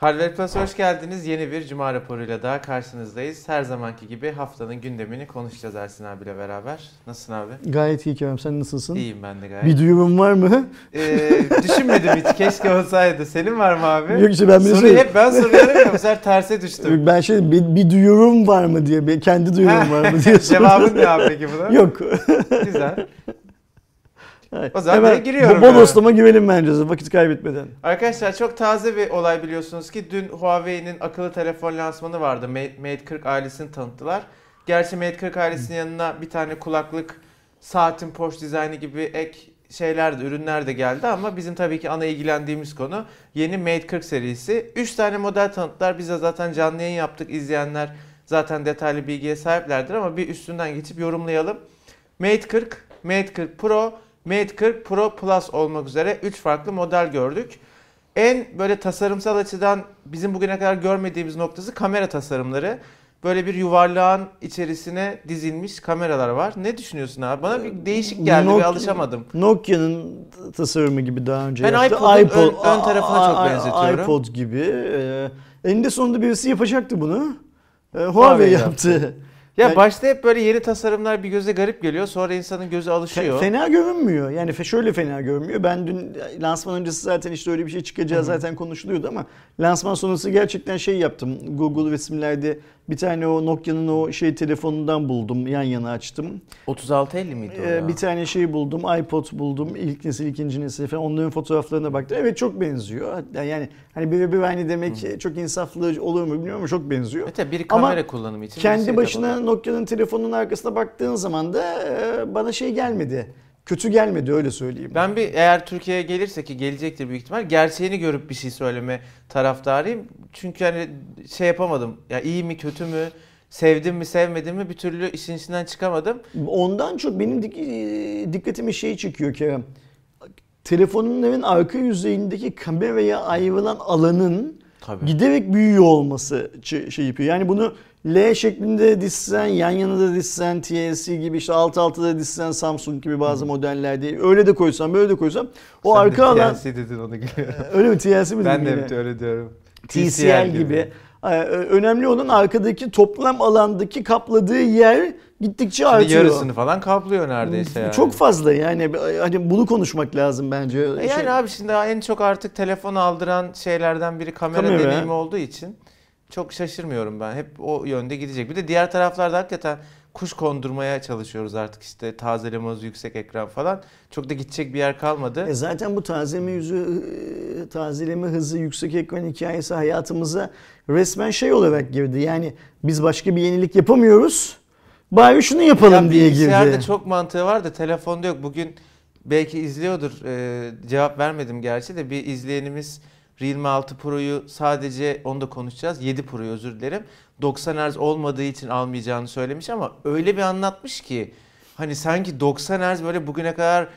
Hardware Plus'a hoş geldiniz. Yeni bir Cuma raporuyla daha karşınızdayız. Her zamanki gibi haftanın gündemini konuşacağız Ersin abiyle beraber. Nasılsın abi? Gayet iyi Kerem sen nasılsın? İyiyim ben de gayet. Bir duyurum var mı? Ee, düşünmedim hiç. Keşke olsaydı. Senin var mı abi? Yok işte ben bir Soruyu şey- hep ben soruyorum ya. Bu sefer terse düştüm. Ben şey bir, bir duyurum var mı diye, bir kendi duyurum var mı diye. Cevabın ne abi peki buna? Yok. Güzel. O zaman Hemen giriyorum yani. Bodoslama girelim bence vakit kaybetmeden. Arkadaşlar çok taze bir olay biliyorsunuz ki dün Huawei'nin akıllı telefon lansmanı vardı. Mate, Mate 40 ailesini tanıttılar. Gerçi Mate 40 ailesinin yanına bir tane kulaklık, saatin Porsche dizaynı gibi ek şeyler de ürünler de geldi ama bizim tabii ki ana ilgilendiğimiz konu yeni Mate 40 serisi. 3 tane model tanıttılar. Biz de zaten canlı yayın yaptık. İzleyenler zaten detaylı bilgiye sahiplerdir ama bir üstünden geçip yorumlayalım. Mate 40, Mate 40 Pro, Mate 40 Pro Plus olmak üzere 3 farklı model gördük. En böyle tasarımsal açıdan bizim bugüne kadar görmediğimiz noktası kamera tasarımları. Böyle bir yuvarlağın içerisine dizilmiş kameralar var. Ne düşünüyorsun abi? Bana bir değişik geldi Nokia- ve alışamadım. Nokia'nın tasarımı gibi daha önce Ben yaptı. iPod'un ön- ön tarafına çok benzetiyorum. iPod gibi. Ee, eninde sonunda birisi yapacaktı bunu. Ee, Huawei, Huawei yaptı. Ya Yani- başta hep böyle yeni tasarımlar bir göze garip geliyor. Sonra insanın gözü alışıyor. Fena görünmüyor. Yani şöyle fena görünmüyor. Ben dün lansman öncesi zaten işte öyle bir şey çıkacağı zaten konuşuluyordu ama lansman sonrası gerçekten şey yaptım. Google resimlerde bir tane o Nokia'nın o şey telefonundan buldum. Yan yana açtım. 3650 miydi o Ee, bir tane şey buldum. iPod buldum. İlk nesil, ikinci nesil falan. Onların fotoğraflarına baktım. Evet çok benziyor. Yani hani birebir aynı demek çok insaflı olur mu bilmiyorum ama çok benziyor. Evet, biri Ama kamera kullanımı için. Kendi birisi başına tabii. Nokia'nın telefonunun arkasına baktığın zaman da e, bana şey gelmedi. Kötü gelmedi öyle söyleyeyim. Ben bir eğer Türkiye'ye gelirse ki gelecektir büyük ihtimal gerçeğini görüp bir şey söyleme taraftarıyım. Çünkü hani şey yapamadım. Ya iyi mi kötü mü sevdim mi sevmedim mi bir türlü işin içinden çıkamadım. Ondan çok benim e, dikkatimi şey çekiyor Kerem. Telefonların arka yüzeyindeki kameraya ayrılan alanın Tabii. giderek büyüyor olması şey yapıyor. Yani bunu L şeklinde dizsen, yan yana da dizsen, TLC gibi işte alt alta da dizsen Samsung gibi bazı modellerde öyle de koysam böyle de koysam o Sen arka de alan TLC dedin onu gülüyorum. öyle mi TLC mi ben de yine? öyle diyorum. TCL gibi. Ee, Önemli olan arkadaki toplam alandaki kapladığı yer gittikçe Şimdi artıyor. yarısını falan kaplıyor neredeyse yani. Çok fazla yani hani bunu konuşmak lazım bence. E Yani Şey- abi şimdi en çok artık telefon aldıran şeylerden biri kamera, Kamera. deneyimi olduğu için çok şaşırmıyorum ben. Hep o yönde gidecek. Bir de diğer taraflarda hakikaten kuş kondurmaya çalışıyoruz artık işte tazeleme hızı yüksek ekran falan. Çok da gidecek bir yer kalmadı. E zaten bu tazeleme yüzü, tazeleme hızı, yüksek ekran hikayesi hayatımıza resmen şey olarak girdi. Yani biz başka bir yenilik yapamıyoruz. Bari şunu yapalım Ya diye girdi. çok mantığı var da telefonda yok. Bugün belki izliyordur. Ee, cevap vermedim gerçi de bir izleyenimiz Realme 6 Pro'yu sadece onu da konuşacağız. 7 Pro'yu özür dilerim. 90 Hz olmadığı için almayacağını söylemiş ama öyle bir anlatmış ki hani sanki 90 Hz böyle bugüne kadar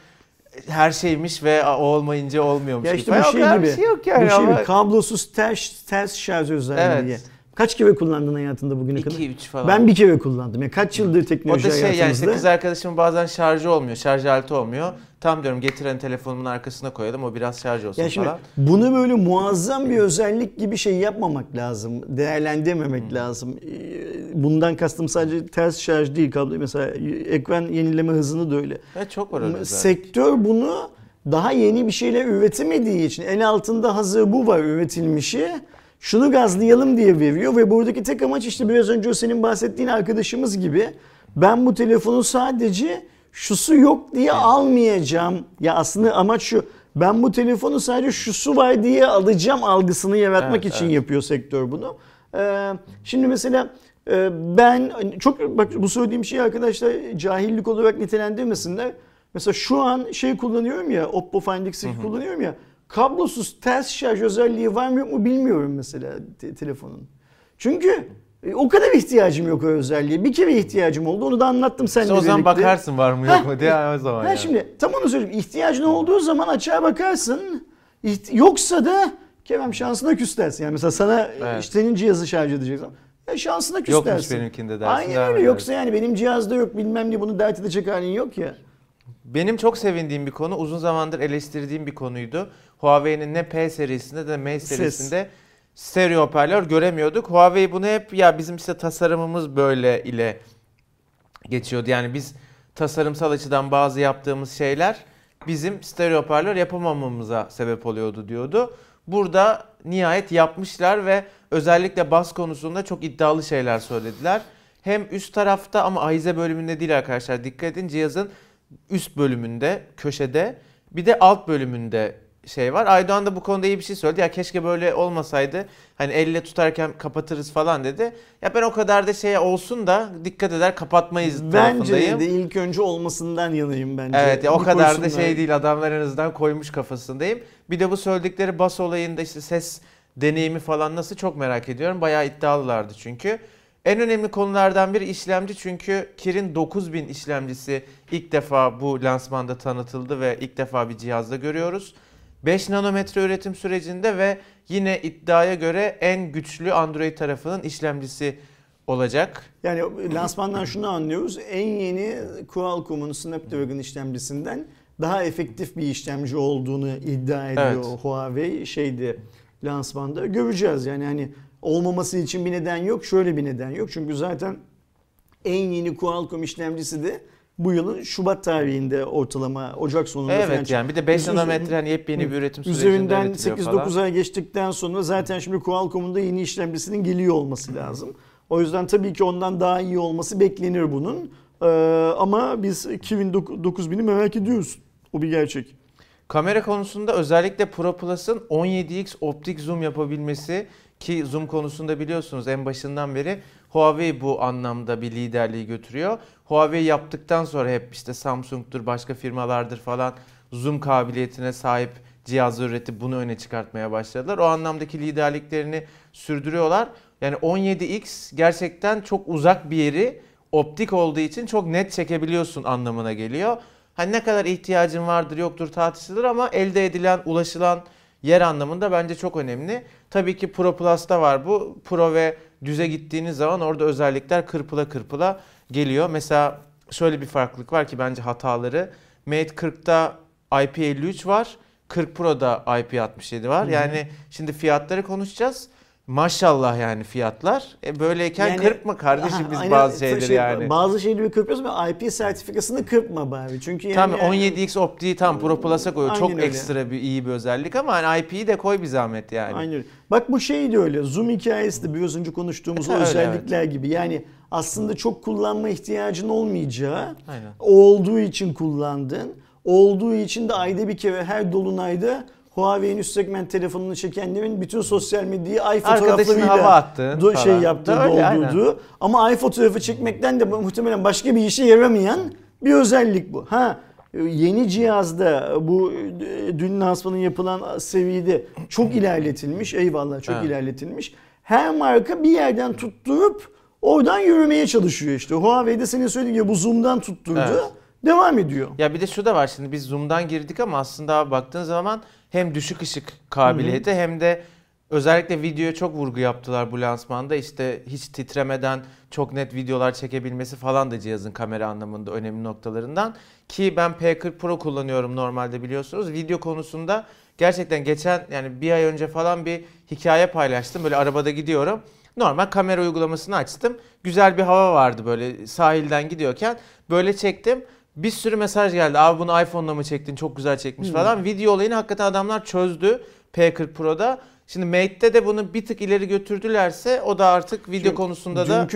her şeymiş ve o olmayınca olmuyormuş Ya gibi. işte Ya bu o şey gibi. bir şey yok yani bu şey ama gibi. Kablosuz ters, ters şarj özelliği. Evet. Kaç kere kullandın hayatında bugüne kadar? 2-3 falan. Ben bir kere kullandım. Ya kaç yıldır O teknoloji da şey yani işte hayatımızda? kız arkadaşımın bazen şarjı olmuyor, şarj aleti olmuyor. Tam diyorum getiren telefonumun arkasına koyalım o biraz şarj olsun Ya şimdi falan. bunu böyle muazzam bir özellik gibi şey yapmamak lazım. Değerlendirmemek lazım. Ee, Bundan kastım sadece ters şarj değil kablo. Mesela ekran yenileme hızını da öyle. Evet çok var öyle. Sektör bunu daha yeni bir şeyler üretemediği için el altında hazır bu var üretilmişi. Şunu gazlayalım diye veriyor ve buradaki tek amaç işte biraz önce o senin bahsettiğin arkadaşımız gibi ben bu telefonu sadece şusu yok diye almayacağım. Ya aslında amaç şu. Ben bu telefonu sadece şusu var diye alacağım algısını yaratmak Evet, için evet. yapıyor sektör bunu. Ee, şimdi mesela e, ben çok bak bu söylediğim şeyi arkadaşlar cahillik olarak nitelendirmesinler. Mesela şu an şey kullanıyorum ya Oppo Find X2 kullanıyorum ya kablosuz ters şarj özelliği var mı yok mu bilmiyorum mesela te- telefonun. Çünkü e, o kadar ihtiyacım yok o özelliğe. Bir kere ihtiyacım oldu. Onu da anlattım seninle İşte o zaman birlikte. bakarsın var mı yok mu diye o zaman Ha yani. şimdi tam onu söyleyeyim. İhtiyacın olduğu zaman açığa bakarsın. İht- yoksa da Kerem şansına küs dersin. Yani mesela sana Evet. işte senin cihazı şarj edeceksin. Ya şansına küs Yokmuş dersin. benimkinde dersin, Aynen devam öyle. edersin. Yoksa yani benim cihazda yok bilmem ne bunu dert edecek halin yok ya. Benim çok sevindiğim bir konu, uzun zamandır eleştirdiğim bir konuydu. Huawei'nin ne P serisinde ne M serisinde stereo hoparlör göremiyorduk. Huawei bunu hep ya bizim işte tasarımımız böyle ile geçiyordu. Yani biz tasarımsal açıdan bazı yaptığımız şeyler bizim stereo hoparlör yapamamamıza sebep oluyordu diyordu. Burada nihayet yapmışlar ve özellikle bas konusunda çok iddialı şeyler söylediler. Hem üst tarafta ama ahize bölümünde değil arkadaşlar. Dikkat edin cihazın üst bölümünde, köşede bir de alt bölümünde şey var. Aydoğan da bu konuda iyi bir şey söyledi. Ya keşke böyle olmasaydı. Hani elle tutarken kapatırız falan dedi. Ya ben o kadar da şey olsun da dikkat eder kapatmayız Bence tarafındayım. de ilk önce olmasından yanayım bence. Evet ya o Bir kadar da koysunlar. şey değil adamlar en azından koymuş kafasındayım. Bir de bu söyledikleri bas olayında işte ses deneyimi falan nasıl çok merak ediyorum. Bayağı iddialılardı çünkü. En önemli konulardan biri işlemci çünkü Kirin 9000 işlemcisi ilk defa bu lansmanda tanıtıldı ve ilk defa bir cihazda görüyoruz. 5 nanometre üretim sürecinde ve yine iddiaya göre en güçlü Android tarafının işlemcisi olacak. Yani lansmandan şunu anlıyoruz. En yeni Qualcomm'un Snapdragon işlemcisinden daha efektif bir işlemci olduğunu iddia ediyor Evet. Huawei şeydi lansmanda. Göreceğiz yani hani olmaması için bir neden yok. Şöyle bir neden yok. Çünkü zaten en yeni Qualcomm işlemcisi de bu yılın Şubat tarihinde ortalama Ocak sonunda falan Evet çıktı. yani bir de 5 Üzü- nanometre hani yepyeni bir üretim sürecinde Üzerinden üretiliyor 8-9 falan. ay geçtikten sonra zaten şimdi Qualcomm'un da yeni işlemcisinin geliyor olması lazım. O yüzden tabii ki ondan daha iyi olması beklenir bunun. Ee, ama biz Kirin 9000'i merak ediyoruz. O bir gerçek. Kamera konusunda özellikle Pro Plus'ın 17x optik zoom yapabilmesi ki zoom konusunda biliyorsunuz en başından beri Huawei bu anlamda bir liderliği götürüyor. Huawei yaptıktan sonra hep işte Samsung'dur başka firmalardır falan zoom kabiliyetine sahip cihazlar üretip bunu öne çıkartmaya başladılar. O anlamdaki liderliklerini sürdürüyorlar. Yani 17x gerçekten çok uzak bir yeri optik olduğu için çok net çekebiliyorsun anlamına geliyor. Hani ne kadar ihtiyacın vardır yoktur tartışılır ama elde edilen, ulaşılan yer anlamında bence çok önemli. Tabii ki Pro Plus'ta var bu. Pro ve düze gittiğiniz zaman orada özellikler kırpıla kırpıla geliyor. Mesela şöyle bir farklılık var ki bence hataları. Mate 40'ta IP53 var. 40 Pro'da IP67 var. Hı hı. Yani şimdi fiyatları konuşacağız. Maşallah yani fiyatlar. E böyleyken Yani- kırpma kardeşim biz Aynen, bazı şeyleri şey, yani. Bazı şeyleri kırpıyoruz ama IP sertifikasını kırpma bari. Çünkü yani Tam 17x optiği tam Pro Plus'a koyuyor. Çok öyle. ekstra bir iyi bir özellik ama hani IP'yi de koy bir zahmet yani. Aynen. Bak bu şey de öyle. Zoom hikayesi de biraz önce konuştuğumuz o Öyle, özellikler gibi. Yani aslında çok kullanma ihtiyacın olmayacağı, Aynen. olduğu için kullandın. Olduğu için de ayda bir kere her dolunayda Huawei'nin üst segment telefonunu çekenlerin bütün sosyal medyayı ay fotoğraflarıyla hava attın do- şey yaptı, doldurdu. Ama ay fotoğrafı çekmekten de muhtemelen başka bir işe yaramayan bir özellik bu. Ha yeni cihazda bu e, dün lansmanın yapılan seviyede çok ilerletilmiş. Eyvallah çok Evet. ilerletilmiş. Her marka bir yerden tutturup oradan yürümeye çalışıyor işte. Huawei'de senin söylediğin gibi bu zoom'dan tutturdu. Evet. Devam ediyor. Ya bir de şu da var şimdi biz zoom'dan girdik ama aslında baktığın zaman hem düşük ışık kabiliyeti hem de özellikle videoya çok vurgu yaptılar bu lansmanda. İşte hiç titremeden çok net videolar çekebilmesi falan da cihazın kamera anlamında önemli noktalarından. Ki ben P40 Pro kullanıyorum normalde biliyorsunuz. Video konusunda gerçekten geçen yani bir ay önce falan bir hikaye paylaştım. Böyle arabada gidiyorum. Normal kamera uygulamasını açtım. Güzel bir hava vardı böyle sahilden gidiyorken. Böyle çektim. Bir sürü mesaj geldi. Abi bunu iPhone'la mı çektin? Çok güzel çekmiş Hmm. falan. Video olayını hakikaten adamlar çözdü P40 Pro'da. Şimdi Mate'de de bunu bir tık ileri götürdülerse o da artık video Çünkü konusunda da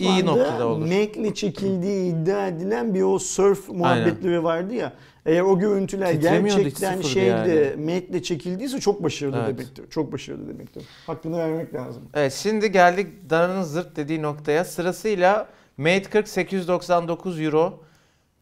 iyi noktada olur. Mac'le çekildiği iddia edilen bir o surf muhabbetleri vardı ya. Eğer o görüntüler gerçekten şeyde Mac'le çekildiyse çok başarılı Evet. demektir. Çok başarılı demektir. Hakkını vermek lazım. Evet şimdi geldik Dana'nın zırt dediği noktaya. Sırasıyla Mate 40 899 euro,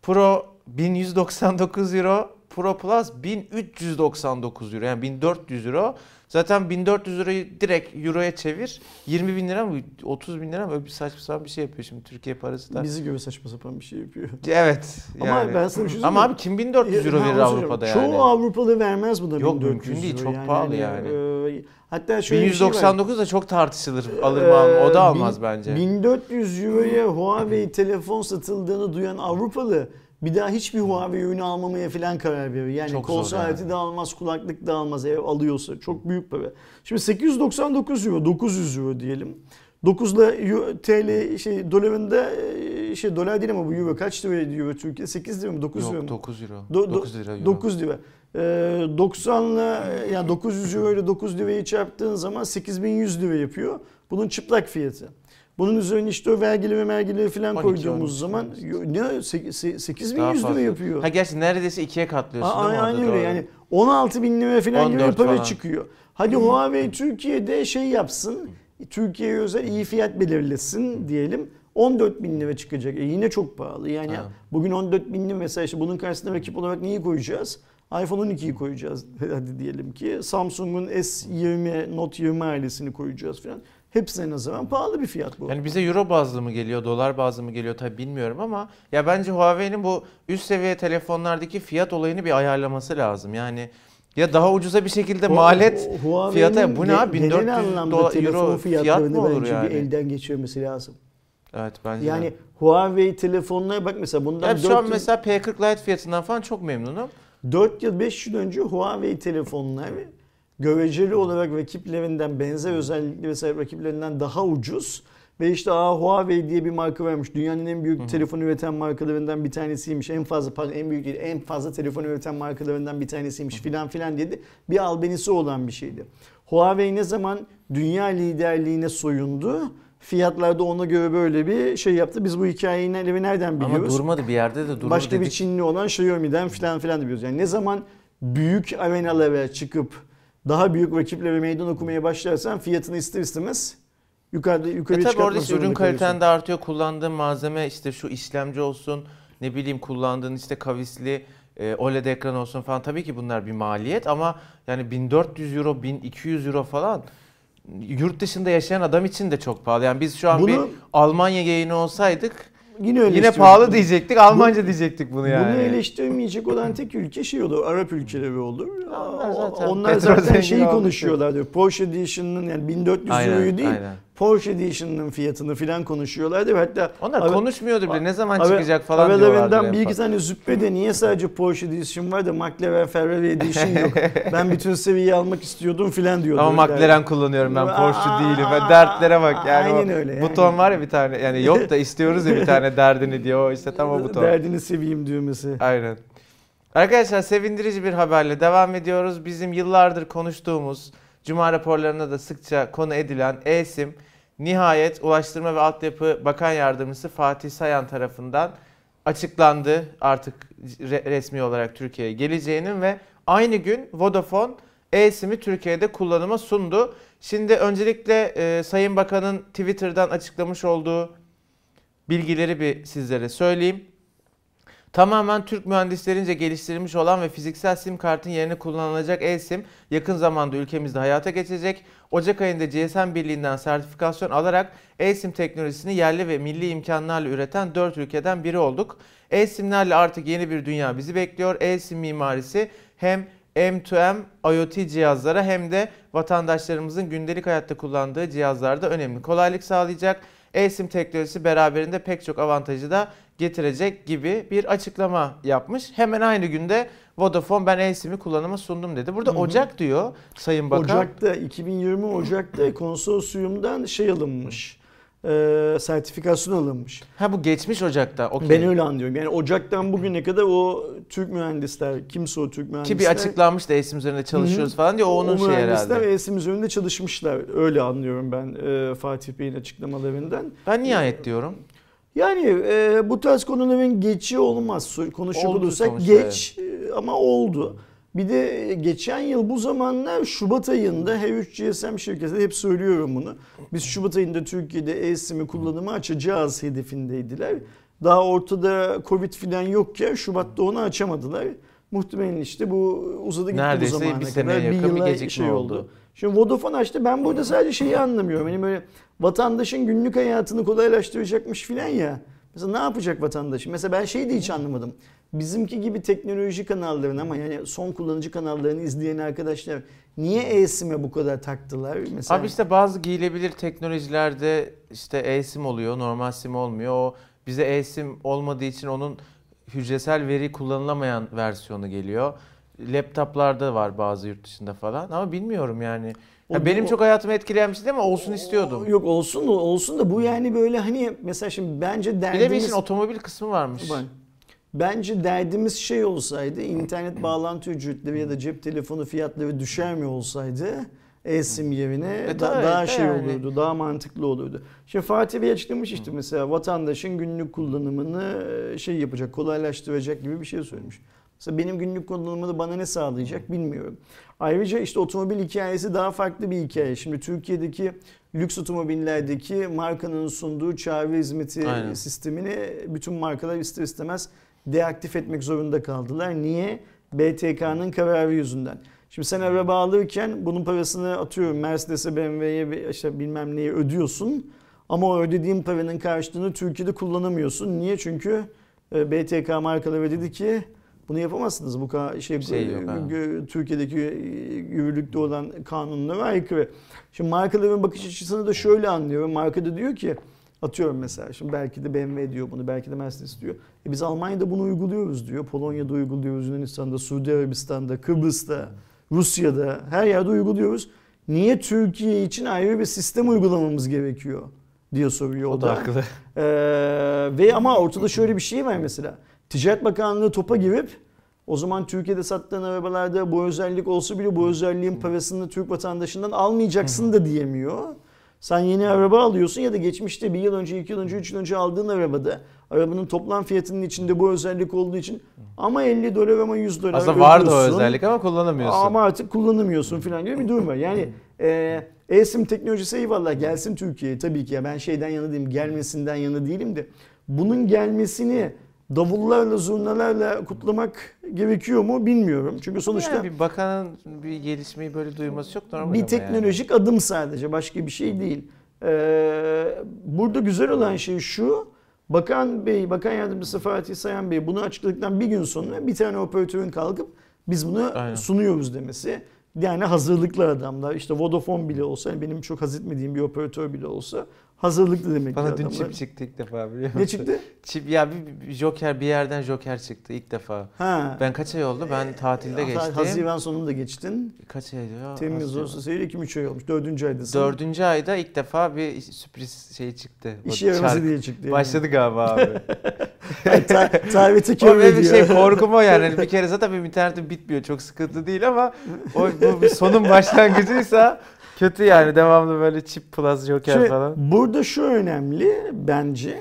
Pro 1199 euro, Pro Plus 1399 euro yani 1400 euro. Zaten 1400 euroyu direkt euroya çevir. 20 bin lira mı 30 bin lira mı öyle bir saçma sapan bir şey yapıyor şimdi Türkiye parası da. Bizi göre saçma sapan bir şey yapıyor. Evet. Ama yani. ben sana bir şey Ama abi kim 1400 euro Ha, verir. Avrupa'da Çoğu yani? Avrupalı vermez bu da Yok, 1400 mümkün değil. euro Çok pahalı yani. e, hatta şöyle bir şey var. 1199 da çok tartışılır. Alır mı almaz. O da Ee, almaz bin- bence. 1400 euroya Huawei telefon satıldığını duyan Avrupalı bir daha hiçbir Huawei ürünü almamaya falan karar veriyor. Yani Çok kol saati yani. de almaz, kulaklık da almaz eğer alıyorsa. Çok büyük para. Şimdi 899 euro, 900 euro diyelim. 9'la euro- TL şey dolarında e, şey dolar değil ama bu euro kaç lira ediyor Türkiye? 8 lira mı 9 lira Yok mı? 9 euro. Do- do- 9 lira euro. 9 lira. Ee, 90'la yani 900 euro ile 9 lirayı çarptığın zaman 8100 lira yapıyor. Bunun çıplak fiyatı. Bunun üzerine işte o vergileri vergileri falan 12, koyduğumuz 13 zaman lira. yo- ne 8100 Daha lira yapıyor. Ha gerçi neredeyse ikiye katlıyorsun A- değil mi Aynen öyle yani 16 bin lira falan gibi 14 para falan. çıkıyor. Hadi Huawei Türkiye'de şey yapsın, Türkiye'ye özel iyi fiyat belirlesin diyelim. 14 bin lira çıkacak. E yine çok pahalı. Yani Ha. bugün 14 bin lira mesela işte bunun karşısına rakip olarak neyi koyacağız? iPhone 12'yi koyacağız hadi diyelim ki. Samsung'un S20, Note 20 ailesini koyacağız falan. Hepsine nazaran pahalı bir fiyat bu. Yani bize euro bazlı mı geliyor, dolar bazlı mı geliyor tabi bilmiyorum ama ya bence Huawei'nin bu üst seviye telefonlardaki fiyat olayını bir ayarlaması lazım. Yani ya daha ucuza bir şekilde Huawei'nin fiyata bu ne abi genel 1400 anlamda dolar euro fiyat mı olur bence yani? bir elden geçirmesi lazım. Evet bence Yani de. Huawei telefonlara bak mesela bundan Ya 4 şu an yıl, mesela P40 Lite fiyatından falan çok memnunum. 4 yıl 5 yıl önce Huawei telefonlar göreceli olarak rakiplerinden benzer özellikle mesela rakiplerinden daha ucuz ve işte aa Huawei diye bir marka vermiş. Dünyanın en büyük telefon üreten markalarından bir tanesiymiş. En fazla pardon en büyük değil en fazla telefon üreten markalarından bir tanesiymiş filan filan dedi. Bir albenisi olan bir şeydi. Huawei ne zaman dünya liderliğine soyundu? Fiyatlarda ona göre böyle bir şey yaptı. Biz bu hikayeyi nereden nereden Ama biliyoruz? durmadı bir yerde de durur Başka bir dedik. Çinli olan Xiaomi'den filan filan da biliyoruz. Yani ne zaman büyük arenalara çıkıp daha büyük rakiplere meydan okumaya başlarsan fiyatını ister istemez yukarıda E yukarıya tabi çıkartmak orada işte ürün kaliten de artıyor. Kullandığın malzeme işte şu işlemci olsun ne bileyim kullandığın işte kavisli e, OLED ekran olsun falan. Tabii ki bunlar bir maliyet ama yani 1400 euro 1200 euro falan yurt dışında yaşayan adam için de çok pahalı. Yani biz şu an Bunu- bir Almanya yayını olsaydık Yine öyle yine pahalı diyecektik. Almanca diyecektik bunu yani. Bunu eleştirmeyecek olan tek ülke şey olur, Arap ülkeleri olur. Onlar zaten Onlar zaten şeyi konuşuyorlar diyor. Porsche Edition'ın yani 1400 Aynen, euroyu değil, aynen. Porsche Edition'ın fiyatını filan konuşuyorlardı. Hatta Onlar Ara- konuşmuyordu bile. Ne zaman Ara- çıkacak falan diyorlardı. Aralarından en bir iki tane züppede niye sadece Porsche Edition var da McLaren Ferrari Edition yok. ben bütün seviyeyi almak istiyordum filan diyordu. Ama Yani. McLaren kullanıyorum ben Porsche Aa, değilim. Ben dertlere bak yani. aynen öyle yani. Buton var ya bir tane yani yok da istiyoruz ya bir tane derdini diyor. O işte tam o buton. Derdini seveyim düğmesi. Aynen. Arkadaşlar sevindirici bir haberle devam ediyoruz. Bizim yıllardır konuştuğumuz, Cuma raporlarında da sıkça konu edilen e-sim nihayet Ulaştırma ve Altyapı Bakan Yardımcısı Fatih Sayan tarafından açıklandı. Artık re- resmi olarak Türkiye'ye geleceğinin ve aynı gün Vodafone e-sim'i Türkiye'de kullanıma sundu. Şimdi öncelikle e, Sayın Bakan'ın Twitter'dan açıklamış olduğu bilgileri bir sizlere söyleyeyim. Tamamen Türk mühendislerince geliştirilmiş olan ve fiziksel sim kartın yerine kullanılacak e-sim yakın zamanda ülkemizde hayata geçecek. Ocak ayında GSM Birliği'nden sertifikasyon alarak e-sim teknolojisini yerli ve milli imkanlarla üreten 4 ülkeden biri olduk. E-simlerle artık yeni bir dünya bizi bekliyor. E-sim mimarisi hem M2M IoT cihazlara hem de vatandaşlarımızın gündelik hayatta kullandığı cihazlarda önemli kolaylık sağlayacak. E-sim teknolojisi beraberinde pek çok avantajı da getirecek gibi bir açıklama yapmış. Hemen aynı günde Vodafone ben e-sim'i kullanıma sundum dedi. Burada Hı hı. Ocak diyor Sayın Bakan. Ocak'ta 2020 Ocak'ta konsorsiyumdan şey alınmış. E, sertifikasyon alınmış. Ha bu geçmiş Ocak'ta. okey. Ben öyle anlıyorum. Yani Ocak'tan bugüne kadar o Türk mühendisler, kimse o Türk mühendisler. Ki bir açıklanmış da e-sim üzerinde çalışıyoruz Hı hı. falan diye o onun o şeyi mühendisler herhalde. ESIM üzerinde çalışmışlar. Öyle anlıyorum ben e, Fatih Bey'in açıklamalarından. Ben nihayet diyorum. Yani e, bu tarz konuların geçi olmaz. Oldu olursak geç e, ama oldu. Bir de geçen yıl bu zamanlar Şubat ayında her 3 GSM şirketi hep söylüyorum bunu. Biz Şubat ayında Türkiye'de e-SIM'i kullanımı açacağız hedefindeydiler. Daha ortada Covid filan yokken Şubat'ta onu açamadılar. Muhtemelen işte bu uzadı gitti Neredeyse bu zamana bir kadar. yakın bir yıla gecikme şey oldu. Şimdi Vodafone açtı. Ben burada sadece şeyi anlamıyorum. Hani böyle vatandaşın günlük hayatını kolaylaştıracakmış filan ya. Mesela ne yapacak vatandaş? Mesela ben şeyi de hiç anlamadım. Bizimki gibi teknoloji kanallarını ama yani son kullanıcı kanallarını izleyen arkadaşlar niye e-sim'e bu kadar taktılar? Mesela Abi işte bazı giyilebilir teknolojilerde işte e-sim oluyor, normal sim olmuyor. O bize e-sim olmadığı için onun hücresel veri kullanılamayan versiyonu geliyor. Laptoplarda var bazı yurt dışında falan ama bilmiyorum yani. O- Ya benim o- çok hayatımı etkileyen bir şey değil ama olsun istiyordum. Yok olsun da olsun da bu yani böyle hani mesela şimdi bence Bir de bir derdimiz işin otomobil kısmı varmış. Bak, Bence derdimiz şey olsaydı internet bağlantı ücretleri ya da cep telefonu fiyatları düşer mi olsaydı eSIM yerine E da- tabii, daha de şey yani. olurdu, daha mantıklı olurdu. Şimdi Fatih Bey açıklamış işte mesela vatandaşın günlük kullanımını e, şey yapacak, kolaylaştıracak gibi bir şey söylemiş. Mesela benim günlük kullanımını bana ne sağlayacak bilmiyorum. Ayrıca işte otomobil hikayesi daha farklı bir hikaye. Şimdi Türkiye'deki lüks otomobillerdeki markanın sunduğu çağrı hizmeti Aynen. sistemini bütün markalar ister istemez deaktif etmek zorunda kaldılar. Niye? BTK'nın kararı yüzünden. Şimdi sen araba alırken bunun parasını atıyorum Mercedes'e BMW'ye işte bilmem neye ödüyorsun. Ama o ödediğin paranın karşılığını Türkiye'de kullanamıyorsun. Niye? Çünkü e, BTK markaları dedi ki bunu yapamazsınız. Bu ka- şey, şey yok, ha. gö- Türkiye'deki e, yürürlükte olan kanunlara aykırı. Şimdi markaların bakış açısını da şöyle anlıyorum. Marka da diyor ki atıyorum mesela şimdi belki de BMW diyor bunu belki de Mercedes diyor. E biz Almanya'da bunu uyguluyoruz diyor. Polonya'da uyguluyoruz, Yunanistan'da, Suudi Arabistan'da, Kıbrıs'ta, Rusya'da her yerde uyguluyoruz. Niye Türkiye için ayrı bir sistem uygulamamız gerekiyor diye soruyor o, O da haklı. ee, ve ama ortada şöyle bir şey var mesela. Ticaret Bakanlığı topa girip o zaman Türkiye'de sattığın arabalarda bu özellik olsa bile bu özelliğin parasını Türk vatandaşından almayacaksın da diyemiyor. Sen yeni araba alıyorsun ya da geçmişte bir yıl önce, iki yıl önce, üç yıl önce aldığın arabada arabanın toplam fiyatının içinde bu özellik olduğu için ama 50 dolar ama 100 dolar Aslında vardı o özellik ama kullanamıyorsun. Ama artık kullanamıyorsun falan gibi bir durum var. Yani e, e-sim teknolojisi eyvallah gelsin Türkiye'ye tabii ki ya ben şeyden yana değilim gelmesinden yana değilim de bunun gelmesini davullarla zurnalarla kutlamak gerekiyor mu bilmiyorum. Çünkü sonuçta Yani bir bakanın bir gelişmeyi böyle duyması çok normal bir teknolojik adım sadece başka bir şey değil. Ee, burada güzel olan şey şu. Bakan Bey, Bakan Yardımcısı Fatih Sayan Bey bunu açıkladıktan bir gün sonra bir tane operatörün kalkıp biz bunu Aynen. sunuyoruz demesi. Yani hazırlıklı adamlar işte Vodafone bile olsa yani benim çok haz etmediğim bir operatör bile olsa hazırlıklı demek ki Bana dün adamlar. çip çıktı ilk defa biliyor musun? Ne çıktı? Çip ya bir, bir Joker bir yerden Joker çıktı ilk defa. Ha. Ben kaç ay oldu? Ben tatilde Ha- geçtim. Haziran sonunda geçtin. Kaç ay ya? Temmuz, Haziran. Ağustos, Eylül 2-3 ay olmuş. Dördüncü aydasın. Dördüncü ayda ilk defa bir sürpriz şey çıktı. İşe yaramazı diye çıktı. yani. Başladı galiba abi. Ta- Daveti o kör benim ediyor. şey korkum o yani. Hani bir kere zaten benim internetim bitmiyor. Çok sıkıntı değil ama o bu bir sonun başlangıcıysa kötü yani. Devamlı böyle chip plus joker Şimdi falan. Burada şu önemli bence.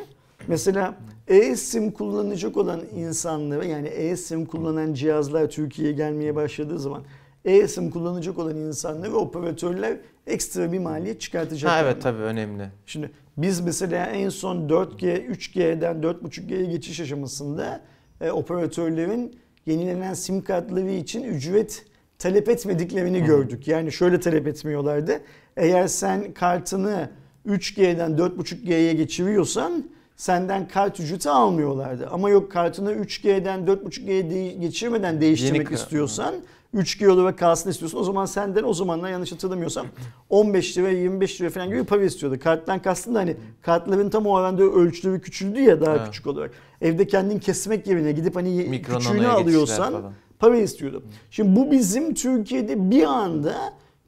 Mesela e-sim kullanacak olan insanlara yani e-sim kullanan cihazlar Türkiye'ye gelmeye başladığı zaman e-sim kullanacak olan insanlar ve operatörler ekstra bir maliyet çıkartacaklar. Ha evet tabii önemli. Şimdi biz mesela en son 4G, 3G'den 4.5G'ye geçiş aşamasında e, operatörlerin yenilenen sim kartları için ücret talep etmediklerini gördük. Yani şöyle talep etmiyorlardı. Eğer sen kartını 3G'den 4.5G'ye geçiriyorsan senden kart ücreti almıyorlardı. Ama yok kartını 3G'den 4.5G'ye de- geçirmeden değiştirmek Yeni istiyorsan 3G olarak kalsın istiyorsun. O zaman senden o zamanlar yanlış hatırlamıyorsam 15 lira 25 lira falan gibi para istiyordu. Karttan kastım da hani kartların tam o oranda ölçüleri küçüldü ya daha Ha. küçük olarak. Evde kendin kesmek yerine gidip hani Mikro küçüğünü alıyorsan. Para istiyordu. Şimdi bu bizim Türkiye'de bir anda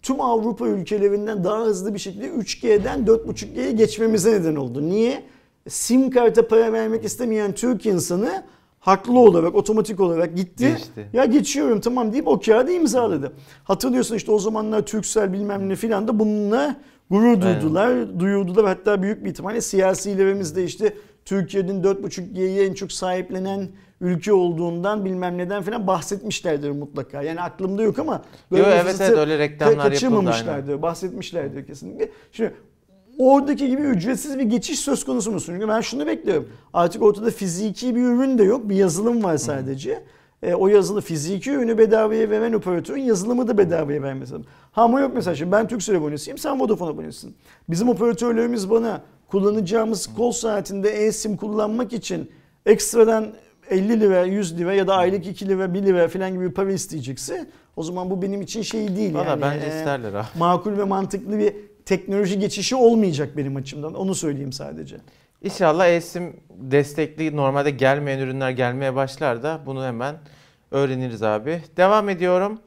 tüm Avrupa ülkelerinden daha hızlı bir şekilde 3G'den 4.5G'ye geçmemize neden oldu. Niye? Sim karta para vermek istemeyen Türk insanı haklı olarak, otomatik olarak gitti. Geçti. Ya geçiyorum tamam deyip o kağıdı imzaladı. Hatırlıyorsun işte o zamanlar Türksel bilmem ne filan da bununla gurur Aynen. duydular, duyurdular. Hatta büyük bir ihtimalle siyasilerimiz de işte Türkiye'nin 4.5G'yi en çok sahiplenen ülke olduğundan bilmem neden falan bahsetmişlerdir mutlaka. Yani aklımda yok ama Yo, evet, evet, öyle reklamlar kaçırmamışlardır, bahsetmişlerdir kesinlikle. Şimdi oradaki gibi ücretsiz bir geçiş söz konusu mu? Çünkü ben şunu bekliyorum. Artık ortada fiziki bir ürün de yok. Bir yazılım var sadece. E, o yazılı fiziki ürünü bedavaya veren operatörün yazılımı da bedavaya vermesi lazım. Ha ama yok mesela şimdi ben Turkcell abonesiyim sen Vodafone abonesisin. Bizim operatörlerimiz bana kullanacağımız kol saatinde e-sim kullanmak için ekstradan 50 lira, 100 lira ya da aylık 2 lira, 1 lira falan gibi bir para isteyecekse o zaman bu benim için şey değil Valla yani. bence e, isterler ha. makul ve mantıklı bir teknoloji geçişi olmayacak benim açımdan. Onu söyleyeyim sadece. İnşallah eSIM destekli normalde gelmeyen ürünler gelmeye başlar da bunu hemen öğreniriz abi. Devam ediyorum.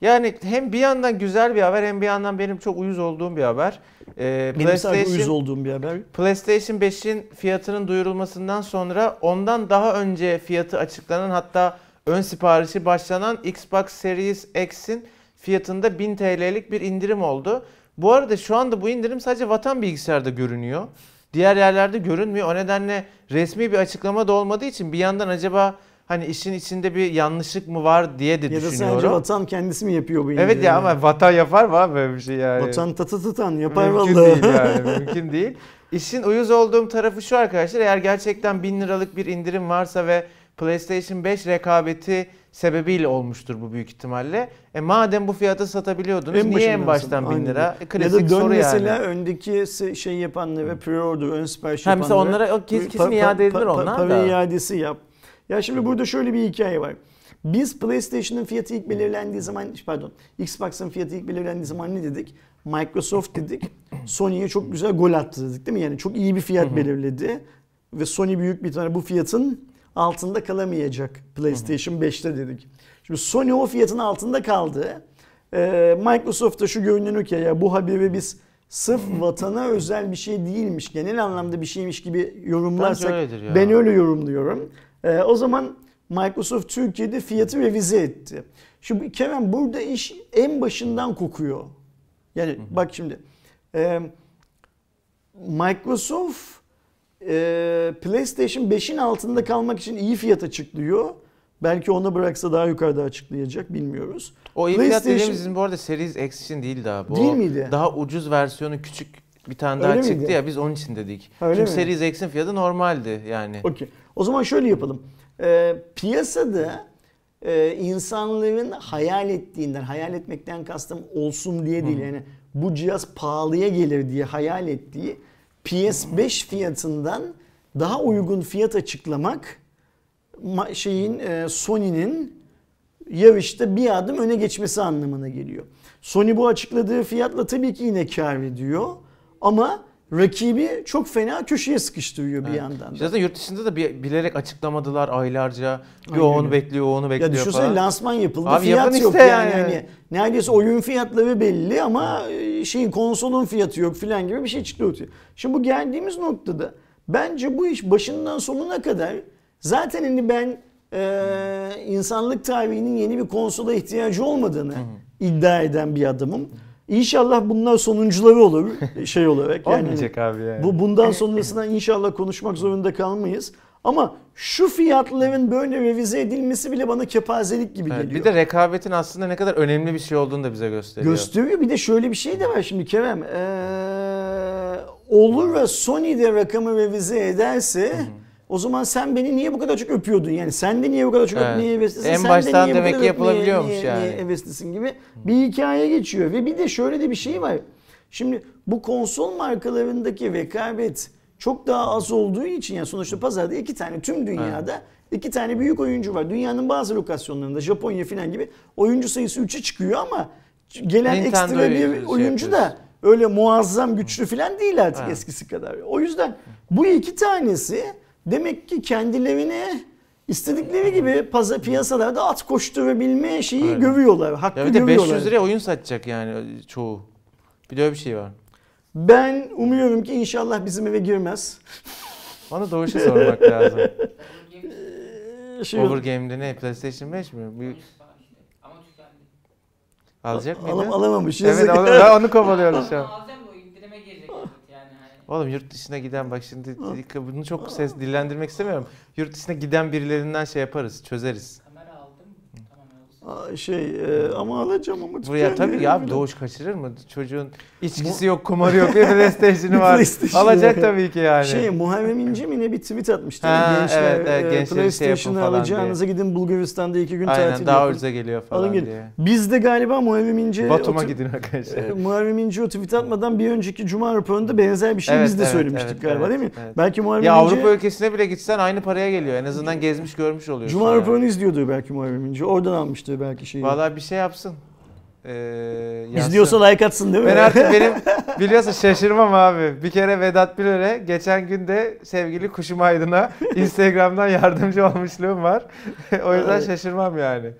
Yani hem bir yandan güzel bir haber hem bir yandan benim çok uyuz olduğum bir haber. Benim sadece uyuz PlayStation, olduğum bir haber. PlayStation 5'in fiyatının duyurulmasından sonra ondan daha önce fiyatı açıklanan hatta ön siparişi başlanan Xbox Series X'in fiyatında 1000 TL'lik bir indirim oldu. Bu arada şu anda bu indirim sadece vatan bilgisayarda görünüyor. Diğer yerlerde görünmüyor. O nedenle resmi bir açıklama da olmadığı için bir yandan acaba hani işin içinde bir yanlışlık mı var diye de Ya da sadece düşünüyorum. vatan kendisi mi yapıyor bu Evet ya ama vatan yapar mı abi böyle bir şey yani? Vatan tatı tutan yapar Mümkün vallahi. değil yani mümkün değil. İşin uyuz olduğum tarafı şu arkadaşlar eğer gerçekten 1000 liralık bir indirim varsa ve PlayStation 5 rekabeti sebebiyle olmuştur bu büyük ihtimalle. E madem bu fiyata satabiliyordunuz En niye en baştan sonra, 1000 lira? E, Ya klasik da dön soru mesela yani. öndeki şey yapanlara pre-order, ön sipariş Ha, mesela yapanlara onlara kesin pa- pa- iade edilir pa- onlar para da. iadesi yap. Ya şimdi burada şöyle bir hikaye var. Biz PlayStation'ın fiyatı ilk belirlendiği zaman, pardon, Xbox'ın fiyatı ilk belirlendiği zaman ne dedik? Microsoft dedik. Sony'ye çok güzel gol attı dedik değil mi? Yani çok iyi bir fiyat belirledi. Ve Sony büyük bir tane bu fiyatın altında kalamayacak PlayStation 5'te dedik. Şimdi Sony o fiyatın altında kaldı. Ee, Microsoft'ta şu görünen ki ya bu haberi biz sırf vatana özel bir şey değilmiş, genel anlamda bir şeymiş gibi yorumlarsak ben öyle yorumluyorum. Ee, o zaman Microsoft Türkiye'de fiyatı revize etti. Şimdi Kerem burada iş en başından kokuyor. Yani bak şimdi e, Microsoft e, PlayStation 5'in altında kalmak için iyi fiyat açıklıyor. Belki ona bıraksa daha yukarıda açıklayacak bilmiyoruz. O iyi fiyat PlayStation- dediğimiz bizim bu arada Series X için değildi abi. O Değil miydi? Daha ucuz versiyonu küçük bir tane daha Öyle çıktı miydi? ya biz onun için dedik. Öyle Çünkü mi? Series X'in fiyatı normaldi yani. Okey. O zaman şöyle yapalım. Ee, piyasada e, insanların hayal ettiğinden, hayal etmekten kastım olsun diye değil. Yani bu cihaz pahalıya gelir diye hayal ettiği PS5 fiyatından daha uygun fiyat açıklamak ma- şeyin e, Sony'nin yarışta bir adım öne geçmesi anlamına geliyor. Sony bu açıkladığı fiyatla tabii ki yine kar ediyor ama rakibi çok fena köşeye sıkıştırıyor bir Evet. yandan da. Zaten yurt dışında da bilerek açıklamadılar aylarca. Bir Aynen onu bekliyor, o onu Ya bekliyor düşünsene falan. lansman yapıldı Abi fiyat yok işte yani. yani. Hani neredeyse oyun fiyatları belli ama e, şeyin konsolun fiyatı yok filan gibi bir şey çıktı ortaya. Şimdi bu geldiğimiz noktada bence bu iş başından sonuna kadar zaten hani ben e, insanlık tarihinin yeni bir konsola ihtiyacı olmadığını iddia eden bir adamım. İnşallah bunlar sonuncuları olur şey olarak. Yani Olmayacak abi yani. bu bundan sonrasında inşallah konuşmak zorunda kalmayız. Ama şu fiyatların böyle revize edilmesi bile bana kepazelik gibi Evet, geliyor. bir de rekabetin aslında ne kadar önemli bir şey olduğunu da bize gösteriyor. Gösteriyor. Bir de şöyle bir şey de var şimdi Kerem. Ee, olur ve Sony de rakamı revize ederse o zaman sen beni niye bu kadar çok öpüyordun? Yani sen de niye bu kadar çok Evet. öpmeye heveslisin? En sen de baştan niye bu demek ki yapılabiliyormuş niye- yani. Niye heveslisin gibi bir hikaye geçiyor. Ve bir de şöyle de bir şey var. Şimdi bu konsol markalarındaki rekabet çok daha az olduğu için yani sonuçta pazarda iki tane tüm dünyada iki tane büyük oyuncu var. Dünyanın bazı lokasyonlarında Japonya falan gibi oyuncu sayısı 3'e çıkıyor ama gelen Nintendo ekstra bir şey oyuncu da yapıyoruz. öyle muazzam güçlü falan değil artık Ha. eskisi kadar. O yüzden bu iki tanesi demek ki kendilerine istedikleri gibi pazar piyasalarda at koşturabilme şeyi Aynen. görüyorlar. Hakkı Ya bir de görüyorlar. 500 liraya oyun satacak yani çoğu. Bir de öyle bir şey var. Ben umuyorum ki inşallah bizim eve girmez. Bana Doğuş'a sormak lazım. Ee, Şey, Overgame'de ne? PlayStation 5 mi? Bir Ama tükendi. alacak mıydı? alam, alamamış. Evet onu kovalıyoruz şu an. Alacağım da o indirime girecek yani. Hani. Oğlum yurt dışına giden bak şimdi bunu çok ses dillendirmek istemiyorum. Yurt dışına giden birilerinden şey yaparız, çözeriz. Kamera aldım. Tamam olsun. Aa, Şey e, ama alacağım ama Buraya tabii ya abi Doğuş kaçırır mı? Çocuğun içkisi yok, kumarı yok, bir PlayStation'ı var. PlayStation Alacak tabii ki yani. Şey Muharrem İnce mi ne bir tweet atmıştı. Ha, gençler, evet, evet, e, gençleri şey PlayStation'ı falan alacağınıza gidin Bulgaristan'da iki gün Aynen tatil daha yapın. ucuza geliyor Alın falan gelin. diye. Biz de galiba Muharrem İnce Batum'a gidin arkadaşlar. e, Muharrem İnce o tweet atmadan bir önceki Cuma raporunda benzer bir şey Evet, biz de evet, söylemiştik evet, galiba evet, değil mi? evet. Belki Muharrem Ya İnce Avrupa ülkesine bile gitsen aynı paraya geliyor. En azından gezmiş görmüş oluyorsun. Cuma yani. raporunu izliyordur belki Muharrem İnce. Oradan belki şeyi. Vallahi bir şey yapsın. Ee, yazsın. İzliyorsa like atsın değil mi? Ben artık benim Biliyorsun şaşırmam abi. Bir kere Vedat Bilör'e geçen gün de sevgili Kuşum Aydın'a Instagram'dan yardımcı olmuşluğum var. o yüzden Evet. şaşırmam yani.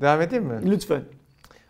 Devam edeyim mi? Lütfen.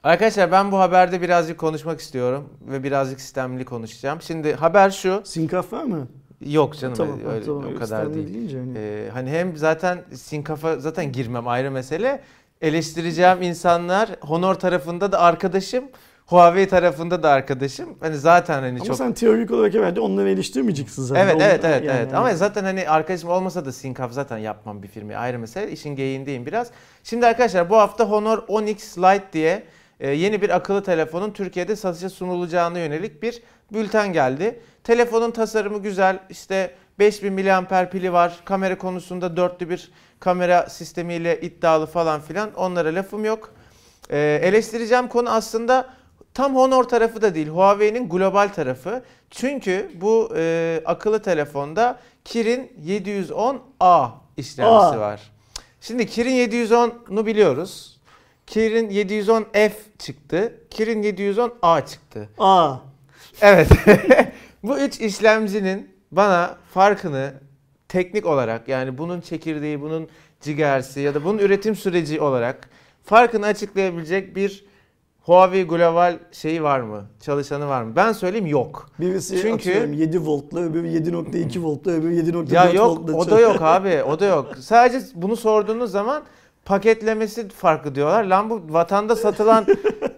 Arkadaşlar ben bu haberde birazcık konuşmak istiyorum ve birazcık sistemli konuşacağım. Şimdi haber şu. Sinkaf var mı? Yok canım tamam, öyle, tamam. o kadar değil. hani. Ee, hani hem zaten sinkafa zaten girmem ayrı mesele. Eleştireceğim insanlar Honor tarafında da arkadaşım. Huawei tarafında da arkadaşım. Hani zaten hani Ama çok sen teorik olarak herhalde onları eleştirmeyeceksin zaten. Evet evet evet yani- evet. Ama zaten hani arkadaşım olmasa da Syncaf zaten yapmam bir firmayı ayrı mesele. İşin geyiğindeyim biraz. Şimdi arkadaşlar bu hafta Honor Onyx Lite diye yeni bir akıllı telefonun Türkiye'de satışa sunulacağına yönelik bir bülten geldi. Telefonun tasarımı güzel. İşte 5000 mAh pili var. Kamera konusunda dörtlü bir kamera sistemiyle iddialı falan filan. Onlara lafım yok. E, eleştireceğim konu aslında tam Honor tarafı da değil. Huawei'nin global tarafı. Çünkü bu e, akıllı telefonda Kirin 710A işlemcisi var. Şimdi Kirin 710'u biliyoruz. Kirin 710F çıktı. Kirin 710A çıktı. Aa. Evet. bu üç işlemcinin bana farkını teknik olarak yani bunun çekirdeği, bunun gigahertz'i ya da bunun üretim süreci olarak farkını açıklayabilecek bir Huawei Global şeyi var mı? Çalışanı var mı? Ben söyleyeyim yok. Birisi Çünkü- atıyorum 7 voltla, öbürü 7.2 voltla, öbürü 7.4 Ya yok voltla. o da yok abi o da yok. Sadece bunu sorduğunuz zaman paketlemesi farklı diyorlar. Lan bu vatanda satılan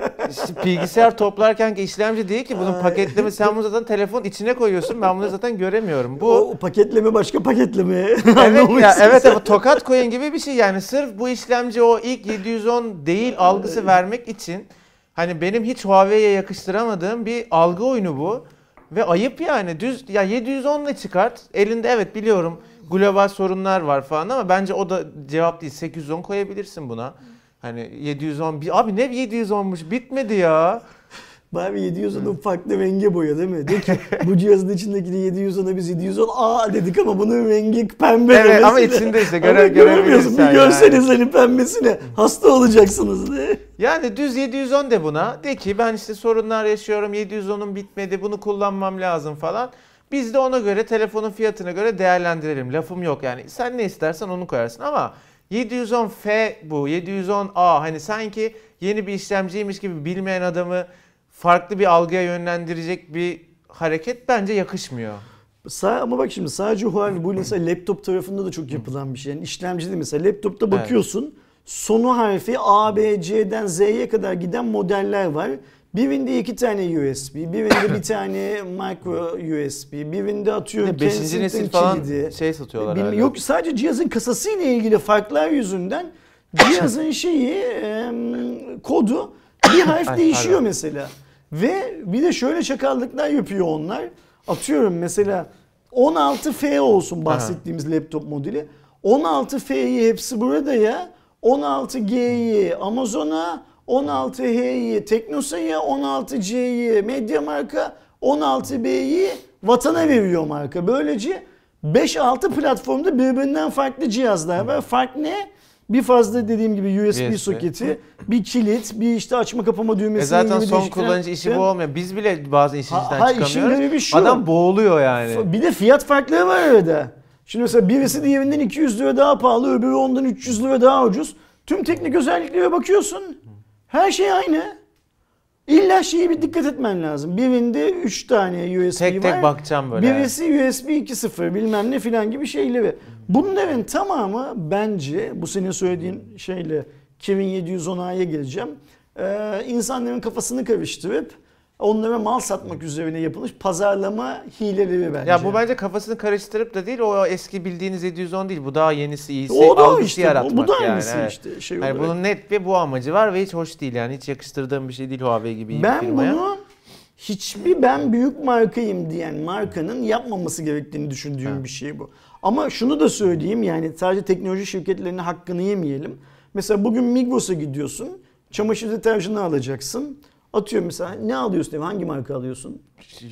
bilgisayar toplarken ki işlemci değil ki bunun paketleme sen bunu zaten telefon içine koyuyorsun. Ben bunu zaten göremiyorum. Bu o paketleme başka paketleme. Evet ya evet ama tokat koyun gibi bir şey yani sırf bu işlemci o ilk 710 değil algısı vermek için hani benim hiç Huawei'ye yakıştıramadığım bir algı oyunu bu ve ayıp yani düz ya 710 ile çıkart elinde evet biliyorum global sorunlar var falan ama bence o da cevap değil 810 koyabilirsin buna. Hani 710 bir abi ne 710'muş bitmedi ya. Bari 710'u farklı renge boya değil mi? De ki bu cihazın içindeki de 710'a biz 710 aa dedik ama bunun rengi pembe. Evet mesela. ama içinde işte göre, göremiyorsun. Bir yani. görseniz hani pembesini. Hasta olacaksınız de. Yani düz 710 de buna. De ki ben işte sorunlar yaşıyorum. 710'un bitmedi. Bunu kullanmam lazım falan. Biz de ona göre telefonun fiyatına göre değerlendirelim. Lafım yok yani. Sen ne istersen onu koyarsın ama 710F bu. 710A hani sanki yeni bir işlemciymiş gibi bilmeyen adamı farklı bir algıya yönlendirecek bir hareket bence yakışmıyor. Sa- ama bak şimdi sadece Huawei bu mesela laptop tarafında da çok yapılan bir şey. Yani işlemcide mesela laptopta bakıyorsun sonu harfi A, B, C'den Z'ye kadar giden modeller var. Birinde iki tane USB, birinde bir tane micro USB, birinde atıyorum 5. Kensington nesil falan kilidi. şey satıyorlar Bilmi- hala. Yok sadece cihazın kasasıyla ilgili farklar yüzünden cihazın şeyi em, kodu bir harf Ay, değişiyor pardon. mesela. Ve bir de şöyle çakallıklar yapıyor onlar. Atıyorum mesela 16F olsun bahsettiğimiz laptop modeli. 16F'yi hepsi burada ya. 16G'yi Amazon'a, 16H'yi Teknosa'ya, 16C'yi Mediamarkt'a, 16B'yi vatana veriyor marka. Böylece 5-6 platformda birbirinden farklı cihazlar var. Fark ne? Bir fazla dediğim gibi USB, USB. soketi, bir kilit, bir işte açma kapama düğmesi. E zaten gibi son kullanıcı işi bu olmuyor. Biz bile bazen işin içinden ha, çıkamıyoruz. garibi şu. Adam boğuluyor yani. Bir de fiyat farkları var arada. Şimdi mesela birisi diğerinden 200 lira daha pahalı, öbürü ondan 300 lira daha ucuz. Tüm teknik özelliklere bakıyorsun. Her şey aynı. İlla şeye bir dikkat etmen lazım. Birinde 3 tane USB Tek var. tek bakacağım böyle. Birisi USB 2.0 bilmem ne filan gibi şeyleri. Bunların tamamı bence bu senin söylediğin şeyle Kirin 710A'ya geleceğim. Ee, insanların kafasını karıştırıp onlara mal satmak üzerine yapılmış pazarlama hileleri bence. Ya bu bence kafasını karıştırıp da değil o eski bildiğiniz 710 değil. Bu daha yenisi iyisi o da işte yaratmak bu da yani. evet. işte şey olarak. bunun net bir bu amacı var ve hiç hoş değil yani. Hiç yakıştırdığım bir şey değil Huawei gibi Ben firmaya. bunu hiçbir ben büyük markayım diyen markanın yapmaması gerektiğini düşündüğüm bir şey bu. Ama şunu da söyleyeyim yani sadece teknoloji şirketlerinin hakkını yemeyelim. Mesela bugün Migros'a gidiyorsun. Çamaşır deterjanı alacaksın. Atıyorum mesela ne alıyorsun? diye, Hangi marka alıyorsun?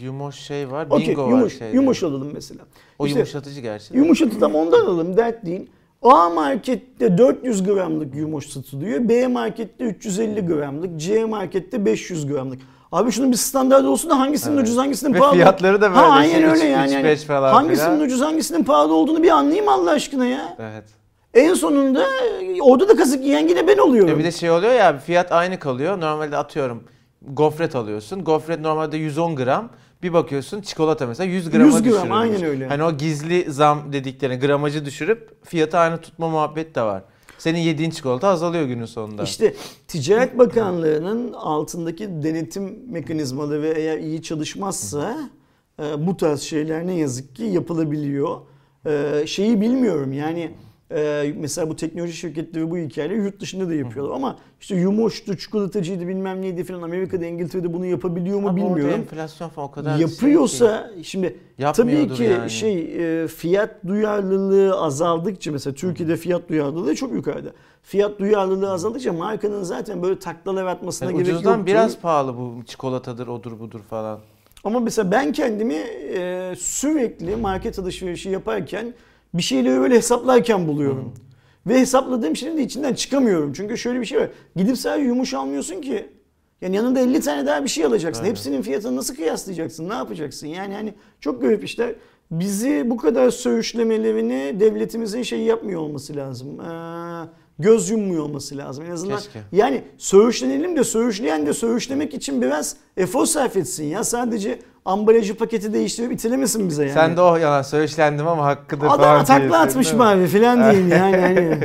Yumoş şey var, bingo var yumuş, şeyde. yumuş alalım mesela. O İşte yumuşatıcı gerçi. Yumuşatı tam ondan alalım dert değil. A markette 400 gramlık yumuş satılıyor. B markette 350 gramlık. C markette 500 gramlık. Abi şunun bir standartı olsun da hangisinin Evet. ucuz hangisinin Ve pahalı. fiyatları da böyle Ha aynen işte öyle üç- yani. üç, yani beş falan hangisinin filan. ucuz hangisinin pahalı olduğunu bir anlayayım Allah aşkına ya. Evet. En sonunda orada da kazık yiyen yine ben oluyorum. E bir de şey oluyor ya fiyat aynı kalıyor. Normalde atıyorum gofret alıyorsun. Gofret normalde 110 gram. Bir bakıyorsun çikolata mesela 100 grama 100 gram, düşürülmüş. aynen öyle. Hani o gizli zam dediklerini gramajı düşürüp fiyatı aynı tutma muhabbet de var. Senin yediğin çikolata azalıyor günün sonunda. İşte Ticaret Bakanlığı'nın altındaki denetim mekanizmaları eğer iyi çalışmazsa e, bu tarz şeyler ne yazık ki yapılabiliyor. E, şeyi bilmiyorum yani e, mesela bu teknoloji şirketleri bu hikayeleri yurt dışında da yapıyorlar ama işte Yumoş'tu, çikolatacıydı bilmem neydi falan Amerika'da İngiltere'de bunu yapabiliyor mu Ama bilmiyorum. enflasyon falan o kadar şey ki. Yapıyorsa şimdi tabii ki yani. şey e, fiyat duyarlılığı azaldıkça mesela Türkiye'de fiyat duyarlılığı çok yukarıda. Fiyat duyarlılığı azaldıkça markanın zaten böyle taklalar atmasına Yani gerek E, ucuzdan yok. biraz pahalı bu çikolatadır odur budur falan. Ama mesela ben kendimi e, sürekli market alışverişi yaparken bir şeyleri böyle hesaplarken buluyorum. Ve hesapladığım şeyin de içinden çıkamıyorum. Çünkü şöyle bir şey var. Gidip sadece yumuş almıyorsun ki. Yani yanında 50 tane daha bir şey alacaksın. Aynen. Hepsinin fiyatını nasıl kıyaslayacaksın? Ne yapacaksın? Yani hani çok garip işler. Bizi bu kadar söğüşlemelerini devletimizin şeyi yapmıyor olması lazım. Ee, göz yummuyor olması lazım. En azından Keşke. yani söğüşlenelim de söğüşleyen de söğüşlemek için biraz efor sarf etsin ya. Sadece ambalajı paketi değiştirip itilemesin bize yani. Sen de oh yalan söyleşlendim ama hakkıdır falan Adam takla diyorsun, atmış mavi falan diyeyim yani. hani.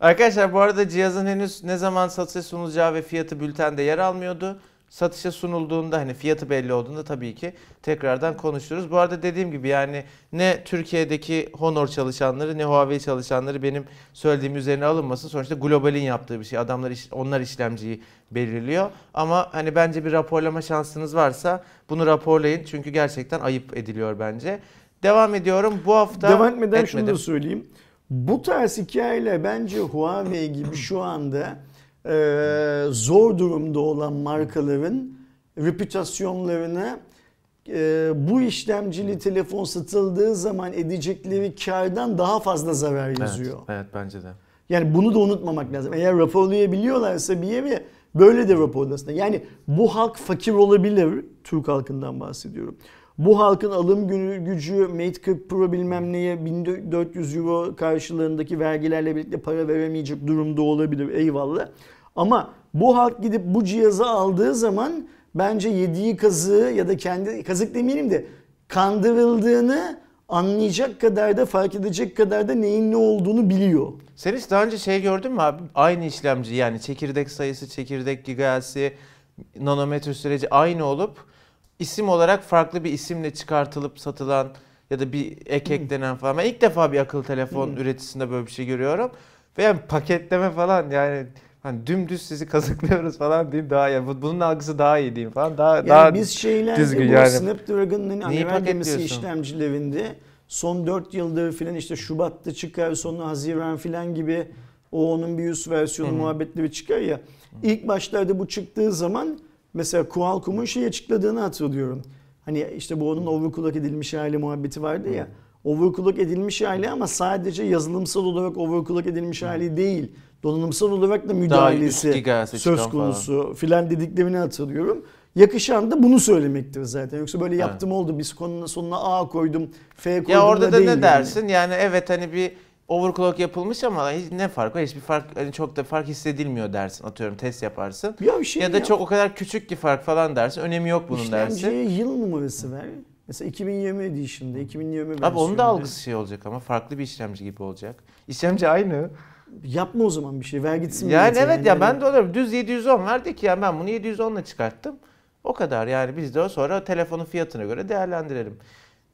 Arkadaşlar bu arada cihazın henüz ne zaman satışa sunulacağı ve fiyatı bültende yer almıyordu. Satışa sunulduğunda hani fiyatı belli olduğunda tabii ki tekrardan konuşuruz. Bu arada dediğim gibi yani ne Türkiye'deki Honor çalışanları ne Huawei çalışanları benim söylediğim üzerine alınmasın. Sonuçta globalin yaptığı bir şey. Adamlar iş- onlar işlemciyi belirliyor. Ama hani bence bir raporlama şansınız varsa bunu raporlayın. Çünkü gerçekten ayıp ediliyor bence. Devam ediyorum. Bu hafta Devam etmeden şunu etmedim. da söyleyeyim. Bu tarz hikayeler bence Huawei gibi şu anda e, zor durumda olan markaların reputasyonlarına e, bu işlemcili telefon satıldığı zaman edecekleri kardan daha fazla zarar yazıyor. Evet, evet bence de. Yani bunu da unutmamak lazım. Eğer raporlayabiliyorlarsa bir yere böyle de raporlasınlar. Yani bu halk fakir olabilir. Türk halkından bahsediyorum. Bu halkın alım gücü Mate 40 Pro bilmem neye 1400 euro karşılığındaki vergilerle birlikte para veremeyecek durumda olabilir. Eyvallah. Ama bu halk gidip bu cihazı aldığı zaman bence yediği kazığı ya da kendi kazık demeyelim de kandırıldığını anlayacak kadar da fark edecek kadar da neyin ne olduğunu biliyor. Sen hiç daha önce şey gördün mü abi? Aynı işlemci yani çekirdek sayısı, çekirdek gigahertz'i, nanometre süreci aynı olup isim olarak farklı bir isimle çıkartılıp satılan ya da bir ek eklenen falan. Ben ilk defa bir akıllı telefon üreticisinde böyle bir şey görüyorum. Ve yani paketleme falan yani hani dümdüz sizi kazıklıyoruz falan diyeyim daha ya bunun algısı daha iyi diyeyim falan daha Yani daha biz şeylerde düzgün bu yani. Snapdragon'ın gemisi paketliyorsun? işlemcilerinde son 4 yıldır filan işte Şubat'ta çıkar sonra Haziran filan gibi o onun bir üst versiyonu Hı hı. muhabbetleri çıkar ya. İlk başlarda bu çıktığı zaman mesela Qualcomm'un şey açıkladığını hatırlıyorum. Hani işte bu onun overclock edilmiş hali muhabbeti vardı ya. Overclock edilmiş hali ama sadece yazılımsal olarak overclock edilmiş hali değil. Donanımsal olarak da müdahalesi söz konusu filan dediklerini hatırlıyorum. Yakışan da bunu söylemektir zaten. Yoksa böyle Evet. yaptım oldu. Biz konunun sonuna A koydum, F koydum Ya orada da değil ne yani. dersin? Yani evet hani bir overclock yapılmış ama hiç ne fark var? Hiçbir fark hani çok da fark hissedilmiyor dersin. Atıyorum test yaparsın. Ya bir şey ya da çok o kadar küçük ki fark falan dersin. Önemi yok bunun dersin. İşlemciye yıl numarası ver. Mesela 2020 edition'da, 2020 Abi onun da versiyonunda. algısı şey olacak ama farklı bir işlemci gibi olacak. İşlemci aynı. Yapma o zaman bir şey. Ver gitsin. Yani evet ya Yani ben de olurum. Düz 710 verdik ya ben bunu 710'la çıkarttım. O kadar yani biz de sonra telefonun fiyatına göre değerlendirelim.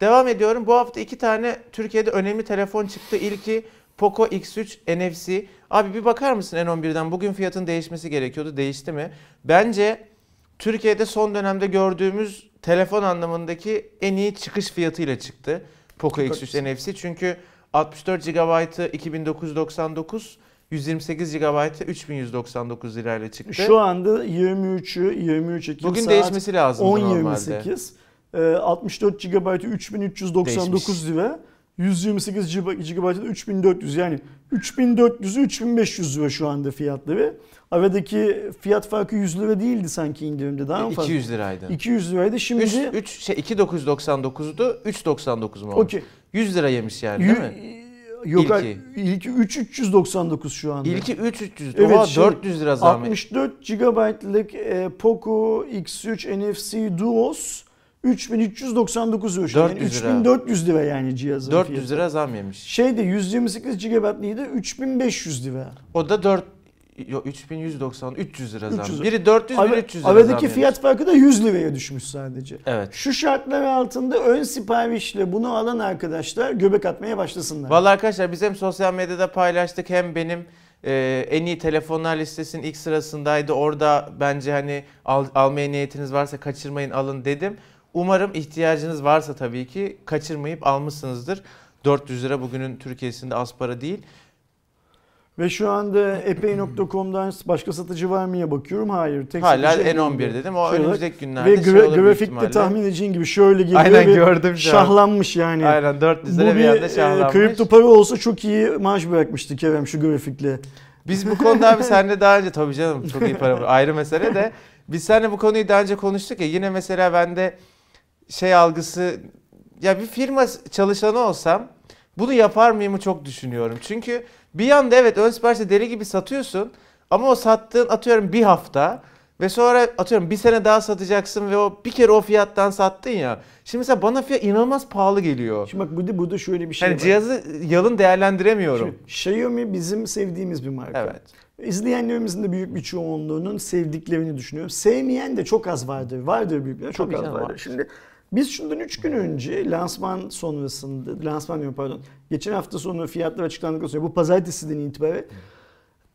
Devam ediyorum. Bu hafta iki tane Türkiye'de önemli telefon çıktı. İlki Poco X3 NFC. Abi bir bakar mısın N11'den? Bugün fiyatın değişmesi gerekiyordu. Değişti mi? Bence Türkiye'de son dönemde gördüğümüz telefon anlamındaki en iyi çıkış fiyatıyla çıktı. Poco Çok X3 haklısın. NFC. Çünkü 64 GB'ı 2999, 128 GB'ı 3199 lirayla çıktı. Şu anda 23'ü 23 Ekim Bugün saat değişmesi lazım normalde. 10.28. Ee, 64 GB'ı 3399 Değişmiş. lira. 128 GB'da 3400 yani 3400'ü 3500 lira şu anda fiyatları. Aradaki fiyat farkı 100 lira değildi sanki indirimde daha mı fazla? 200 liraydı. 200 liraydı şimdi 3, 3 şey 2.999'du 3.99 mu olmuş? okey. 100 lira yemiş yani değil mi? Yok İlki. ilki 3399 şu anda. İlki 3 300. Evet, Oha şey, 400 lira zam. 64 GB'lık e, Poco X3 NFC Duos 3399 lira. şu an. Yani 400 lira. 3400 lira yani cihazın 400 fiyatı. lira zam yemiş. Şeyde 128 GB'lıydı 3500 lira. O da 4 Yok 3190 300 lira zam. 300 Biri 400 biri Ara- 300 lira zam. Aradaki yemiş. fiyat farkı da 100 liraya düşmüş sadece. Evet. Şu şartlar altında ön siparişle bunu alan arkadaşlar göbek atmaya başlasınlar. Vallahi arkadaşlar biz hem sosyal medyada paylaştık hem benim e, en iyi telefonlar listesinin ilk sırasındaydı. Orada bence hani al, almaya niyetiniz varsa kaçırmayın alın dedim. Umarım ihtiyacınız varsa tabii ki kaçırmayıp almışsınızdır. 400 lira bugünün Türkiye'sinde az para değil. Ve şu anda epey.com'dan başka satıcı var mıya bakıyorum. Hayır. Tek Hala satıcı N11 dedim. O Şöyle- önümüzdeki günlerde Ve şey gra- olur büyük grafikte tahmin edeceğin gibi şöyle geliyor Aynen ve gördüm şahlanmış yani. Aynen 400 Bu lira bir anda bir e, şahlanmış. kripto para olsa çok iyi maaş bırakmıştı Kerem şu grafikle. Biz bu konuda abi seninle daha önce tabii canım çok iyi para ayrı mesele de biz seninle bu konuyu daha önce konuştuk ya yine mesela bende şey algısı ya bir firma çalışanı olsam bunu yapar mıyımı çok düşünüyorum. Çünkü bir yanda evet ön siparişte deli gibi satıyorsun ama o sattığın atıyorum bir hafta ve sonra atıyorum bir sene daha satacaksın ve o bir kere o fiyattan sattın ya. Şimdi mesela bana fiyat inanılmaz pahalı geliyor. Şimdi bak burada, burada şöyle bir şey Yani var. cihazı yalın değerlendiremiyorum. Şimdi Xiaomi bizim sevdiğimiz bir marka. Evet. İzleyenlerimizin de büyük bir çoğunluğunun sevdiklerini düşünüyorum. Sevmeyen de çok az vardır. Vardır büyükler çok Tabii az canım, vardır. var. Şimdi biz şundan 3 gün önce lansman sonrasında, lansman diyorum pardon, geçen hafta sonu fiyatlar açıklandıktan sonra bu pazartesiden itibaren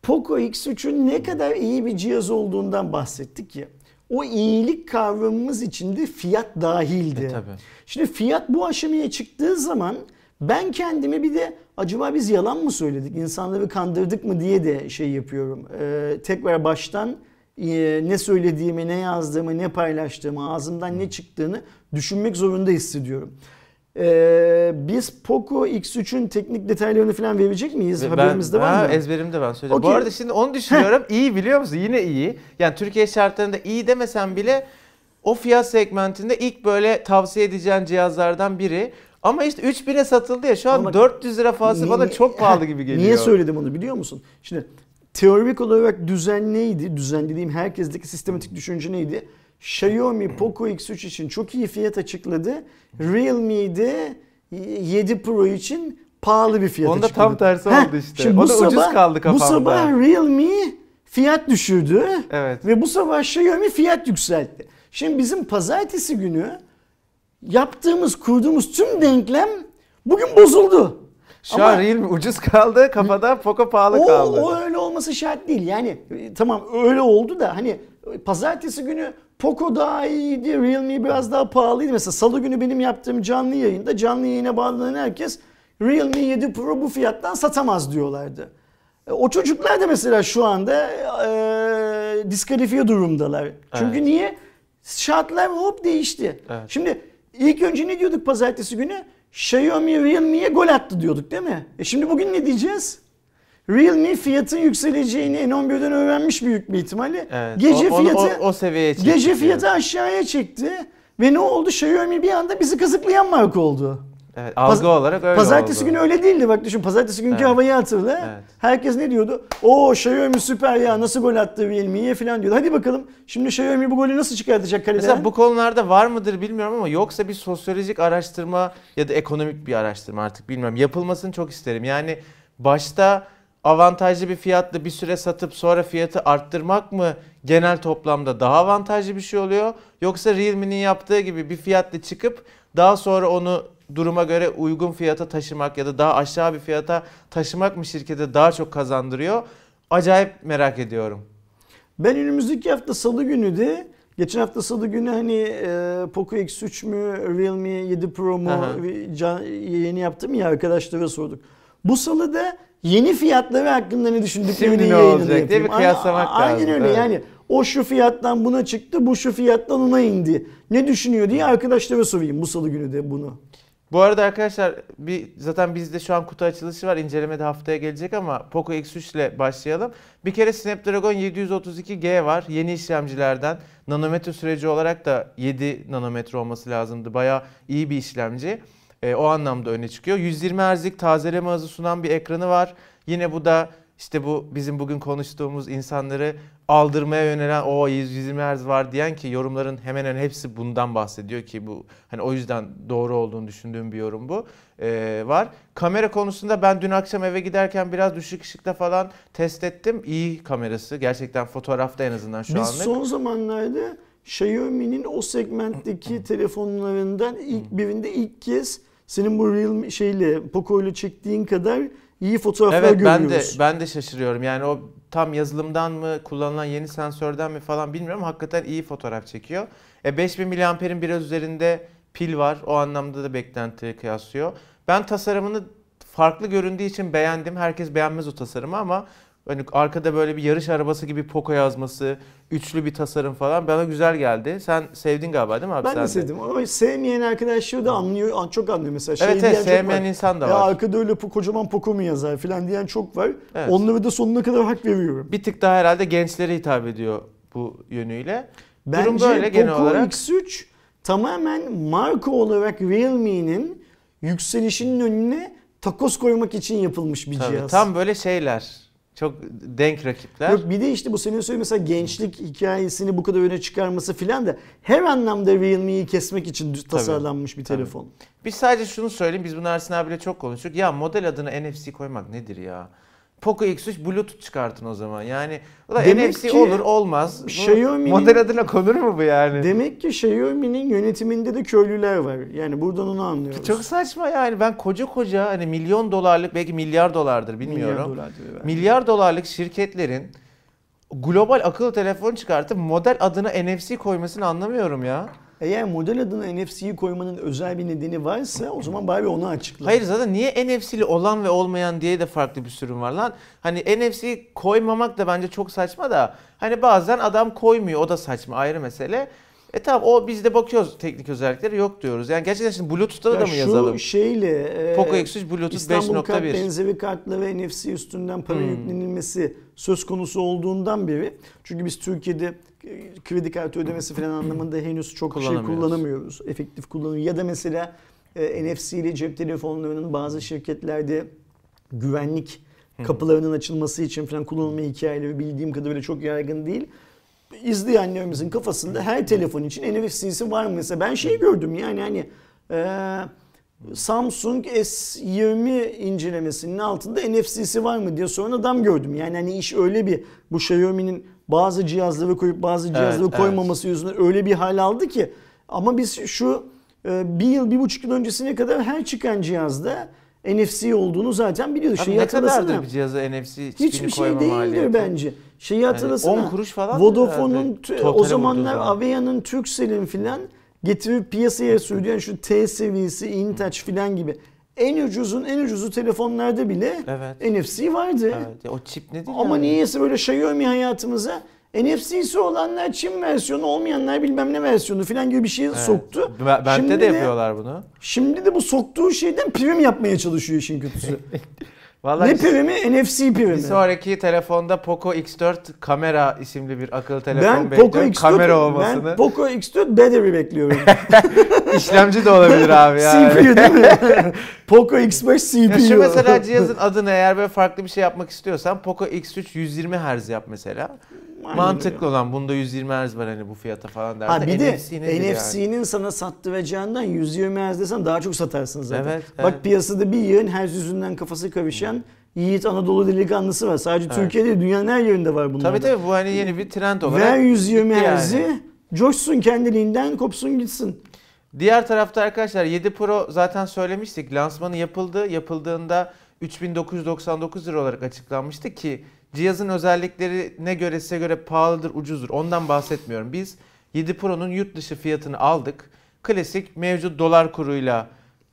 Poco X3'ün ne kadar iyi bir cihaz olduğundan bahsettik ya. O iyilik kavramımız içinde fiyat dahildi. E, tabii. Şimdi fiyat bu aşamaya çıktığı zaman ben kendime bir de acaba biz yalan mı söyledik, insanları kandırdık mı diye de şey yapıyorum. Ee, tekrar baştan ne söylediğimi, ne yazdığımı, ne paylaştığımı, ağzımdan ne çıktığını düşünmek zorunda hissediyorum. Ee, biz Poco X3'ün teknik detaylarını falan verecek miyiz? Ve Haberimizde ben, var ha, mı? Ezberimde ben söyleyeceğim. Bu Okey. arada şimdi onu düşünüyorum. iyi biliyor musun? Yine iyi. Yani Türkiye şartlarında iyi demesem bile o fiyat segmentinde ilk böyle tavsiye edeceğin cihazlardan biri. Ama işte 3000'e satıldı ya şu an Ama 400 lira fazla bana çok pahalı Ha, gibi geliyor. Niye söyledim onu biliyor musun? Şimdi teorik olarak düzen neydi? Düzen dediğim herkesteki sistematik düşünce neydi? Xiaomi Poco X3 için çok iyi fiyat açıkladı. Realme'de 7 Pro için pahalı bir fiyat Onda açıkladı. tam tersi Heh, oldu işte. Şimdi O bu da ucuz sabah, kaldı Bu kafamda. sabah Realme fiyat düşürdü. Evet. Ve bu sabah Xiaomi fiyat yükseltti. Şimdi bizim pazartesi günü yaptığımız, kurduğumuz tüm denklem bugün bozuldu. Şu Ama- an Realme ucuz kaldı. Kafada Poco pahalı o, kaldı. o öyle olması şart değil. Yani e, tamam öyle oldu da hani pazartesi günü Poco daha iyiydi, Realme biraz daha pahalıydı. Mesela salı günü benim yaptığım canlı yayında canlı yayına bağlanan herkes Realme 7 Pro bu fiyattan satamaz diyorlardı. E, O çocuklar da mesela şu anda e, diskalifiye durumdalar. Çünkü Evet. niye? Şartlar hop değişti. Evet. Şimdi ilk önce ne diyorduk pazartesi günü? Xiaomi Realme'ye gol attı diyorduk değil mi? E şimdi bugün ne diyeceğiz? Realme fiyatın yükseleceğini N11'den öğrenmiş büyük bir ihtimalle. Evet. Gece o, onu fiyatı o, o seviyeye çekti. gece fiyatı aşağıya çekti ve ne oldu? Xiaomi bir anda bizi kazıklayan marka oldu. Evet, algı Paz- olarak öyle Pazartesi oldu. günü öyle değildi bak düşün. Pazartesi günkü Evet. havayı hatırla. Evet. Herkes ne diyordu? O Xiaomi süper ya nasıl gol attı Realme'ye falan diyordu. Hadi bakalım şimdi Xiaomi bu golü nasıl çıkartacak kaleden? Mesela bu konularda var mıdır bilmiyorum ama yoksa bir sosyolojik araştırma ya da ekonomik bir araştırma artık bilmiyorum. Yapılmasını çok isterim. Yani başta avantajlı bir fiyatla bir süre satıp sonra fiyatı arttırmak mı genel toplamda daha avantajlı bir şey oluyor? Yoksa Realme'nin yaptığı gibi bir fiyatla çıkıp daha sonra onu duruma göre uygun fiyata taşımak ya da daha aşağı bir fiyata taşımak mı şirkete daha çok kazandırıyor? Acayip merak ediyorum. Ben önümüzdeki hafta salı günü de geçen hafta salı günü hani e, Poco X3 mü Realme 7 Pro mu can, yeni yaptım ya arkadaşlara sorduk. Bu salı da yeni fiyatları hakkında ne düşündüklerini Şimdi ne olacak diye bir kıyaslamak A- a- Aynen lazım, öyle evet. yani o şu fiyattan buna çıktı bu şu fiyattan ona indi. Ne düşünüyor diye arkadaşlara sorayım bu salı günü de bunu. Bu arada arkadaşlar bir zaten bizde şu an kutu açılışı var. İncelemede haftaya gelecek ama Poco X3 ile başlayalım. Bir kere Snapdragon 732G var. Yeni işlemcilerden. Nanometre süreci olarak da 7 nanometre olması lazımdı. Bayağı iyi bir işlemci. E, o anlamda öne çıkıyor. 120 Hz'lik tazeleme hızı sunan bir ekranı var. Yine bu da işte bu bizim bugün konuştuğumuz insanları aldırmaya yönelen o 120 Hz var diyen ki yorumların hemen hemen hepsi bundan bahsediyor ki bu hani o yüzden doğru olduğunu düşündüğüm bir yorum bu ee, var. Kamera konusunda ben dün akşam eve giderken biraz düşük ışıkta falan test ettim. İyi kamerası gerçekten fotoğrafta en azından şu Biz anlık. son zamanlarda Xiaomi'nin o segmentteki telefonlarından ilk birinde ilk kez senin bu Realme şeyle Poco ile çektiğin kadar iyi fotoğraflar Evet ben de görüyoruz. ben de şaşırıyorum. Yani o tam yazılımdan mı kullanılan yeni sensörden mi falan bilmiyorum. Hakikaten iyi fotoğraf çekiyor. E 5000 mAh'in biraz üzerinde pil var. O anlamda da beklentiye kıyaslıyor. Ben tasarımını farklı göründüğü için beğendim. Herkes beğenmez o tasarımı ama hani arkada böyle bir yarış arabası gibi Poco yazması, üçlü bir tasarım falan bana güzel geldi. Sen sevdin galiba değil mi abi Ben sen de sevdim ama sevmeyen arkadaşlar da anlıyor, çok anlıyor mesela. Şey Evet evet çok var. sevmeyen insan da Ya var. arkada öyle kocaman Poco mu yazar filan diyen çok var. Evet. Onlara da sonuna kadar hak veriyorum. Bir tık daha herhalde gençlere hitap ediyor bu yönüyle. Durum Bence böyle genel Poco olarak. X3 tamamen marka olarak Realme'nin yükselişinin önüne takoz koymak için yapılmış bir Tabii, cihaz. tam böyle şeyler. Çok denk rakipler. Yok bir de işte bu senin söylediğin mesela gençlik hikayesini bu kadar öne çıkarması filan da her anlamda Realme'yi kesmek için tasarlanmış bir Tabii. telefon. Biz sadece şunu söyleyeyim. Biz bunu Ersin abiyle çok konuştuk. Ya model adına NFC koymak nedir ya? Poco X3 Bluetooth çıkartın o zaman. Yani o da Demek NFC ki olur olmaz. Xiaomi'nin- model adına konur mu bu yani? Demek ki Xiaomi'nin yönetiminde de köylüler var. Yani buradan onu anlıyoruz. Çok saçma yani. Ben koca koca hani milyon dolarlık belki milyar dolardır bilmiyorum. Milyar dolar diyor ben. milyar dolarlık şirketlerin global akıllı telefon çıkartıp model adına NFC koymasını anlamıyorum ya. Eğer model adına NFC'yi koymanın özel bir nedeni varsa o zaman bari onu açıkla. Hayır zaten niye NFC'li olan ve olmayan diye de farklı bir sürüm var lan. Hani NFC koymamak da bence çok saçma da hani bazen adam koymuyor o da saçma ayrı mesele. E tamam o biz de bakıyoruz teknik özellikleri yok diyoruz. Yani gerçekten şimdi Bluetooth'ta Ya da mı şu yazalım? şeyle e, Poco X3 Bluetooth İstanbul kart 5.1. benzeri kartla ve NFC üstünden para Hmm. yüklenilmesi söz konusu olduğundan beri çünkü biz Türkiye'de kredi kartı ödemesi falan anlamında henüz çok şey Kullanamıyoruz. Efektif kullanamıyoruz. Ya da mesela e, NFC ile cep telefonlarının bazı şirketlerde güvenlik kapılarının açılması için falan kullanılma hikayeleri bildiğim kadarıyla çok yaygın değil. İzleyenlerimizin kafasında her telefon için NFC'si var mı? Mesela ben şey gördüm yani hani e, Samsung S20 incelemesinin altında NFC'si var mı diye soran adam gördüm. Yani hani iş öyle bir bu Xiaomi'nin bazı cihazları koyup bazı cihazları evet. koymaması yüzünden öyle bir hal aldı ki. Ama biz şu e, bir yıl, bir buçuk yıl öncesine kadar her çıkan cihazda NFC olduğunu zaten biliyoruz. Şeyi ne kadardır bir cihaza NFC çipini Hiçbir şey değildir maliyeti? bence. Şeyi hatırlasana. 10 kuruş falan Vodafone'un o zamanlar. Avea'nın Turkcell'in filan getirip piyasaya sürdüğü yani şu T seviyesi, InTouch filan gibi en ucuzun en ucuzu telefonlarda bile Evet. NFC vardı. Evet. O çip nedir Ama yani? niyeyse böyle Xiaomi hayatımıza NFC'si olanlar Çin versiyonu, olmayanlar bilmem ne versiyonu filan gibi bir şey Evet. soktu. Şimdi de yapıyorlar bunu. Şimdi de bu soktuğu şeyden prim yapmaya çalışıyor işin kötüsü. Vallahi ne primi? NFC primi. Bir sonraki telefonda Poco X4 kamera isimli bir akıllı telefon Ben bekliyorum. Poco X4 kamera olmasını. ben Poco X4 battery bekliyorum. İşlemci de olabilir abi yani. CPU değil mi? Poco X5 CPU. Ya şu mesela cihazın adını eğer böyle farklı bir şey yapmak istiyorsan Poco X3 120 Hz yap mesela. Aynen Mantıklı olan bunda 120 Hz var hani bu fiyata falan dersen. Ha bir de NFC nedir yani? NFC'nin sana sattıracağından 120 Hz desen daha çok satarsın zaten. Evet, Bak evet. piyasada bir yığın her yüzünden kafası kavuşan Yiğit Anadolu delikanlısı var. Sadece Evet. Türkiye'de değil, dünyanın her yerinde var bunlar. Tabii tabii bu hani yeni bir trend olarak. Ver 120 gitti yani. Hz'i, coşsun kendiliğinden, kopsun gitsin. Diğer tarafta arkadaşlar 7 Pro zaten söylemiştik. Lansmanı yapıldı. Yapıldığında 3999 lira olarak açıklanmıştı ki cihazın özelliklerine göre size göre pahalıdır, ucuzdur. Ondan bahsetmiyorum. Biz 7 Pro'nun yurt dışı fiyatını aldık. Klasik mevcut dolar kuruyla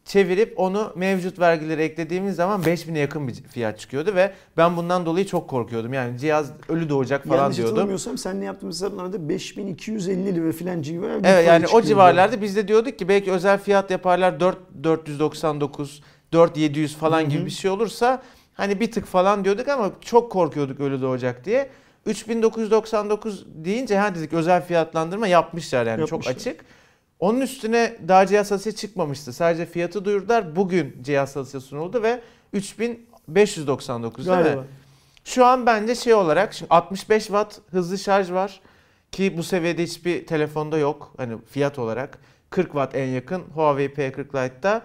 çevirip onu mevcut vergileri eklediğimiz zaman 5000'e yakın bir fiyat çıkıyordu ve ben bundan dolayı çok korkuyordum. Yani cihaz ölü doğacak falan Yanlış diyordum. hatırlamıyorsam sen ne yaptığımız hesaplarda 5250 lira falan civarı. Evet yani o civarlarda biz de diyorduk ki belki özel fiyat yaparlar 4 499 4700 falan Hı hı. gibi bir şey olursa hani bir tık falan diyorduk ama çok korkuyorduk ölü doğacak diye. 3999 deyince ha dedik özel fiyatlandırma yapmışlar yani çok Yapmışlar. açık. Onun üstüne daha cihaz satışı çıkmamıştı. Sadece fiyatı duyurdular. Bugün cihaz satışı sunuldu ve 3599 değil mi? Galiba. Şu an bence şey olarak şimdi 65 watt hızlı şarj var ki bu seviyede hiçbir telefonda yok hani fiyat olarak 40 watt en yakın Huawei P40 Lite'da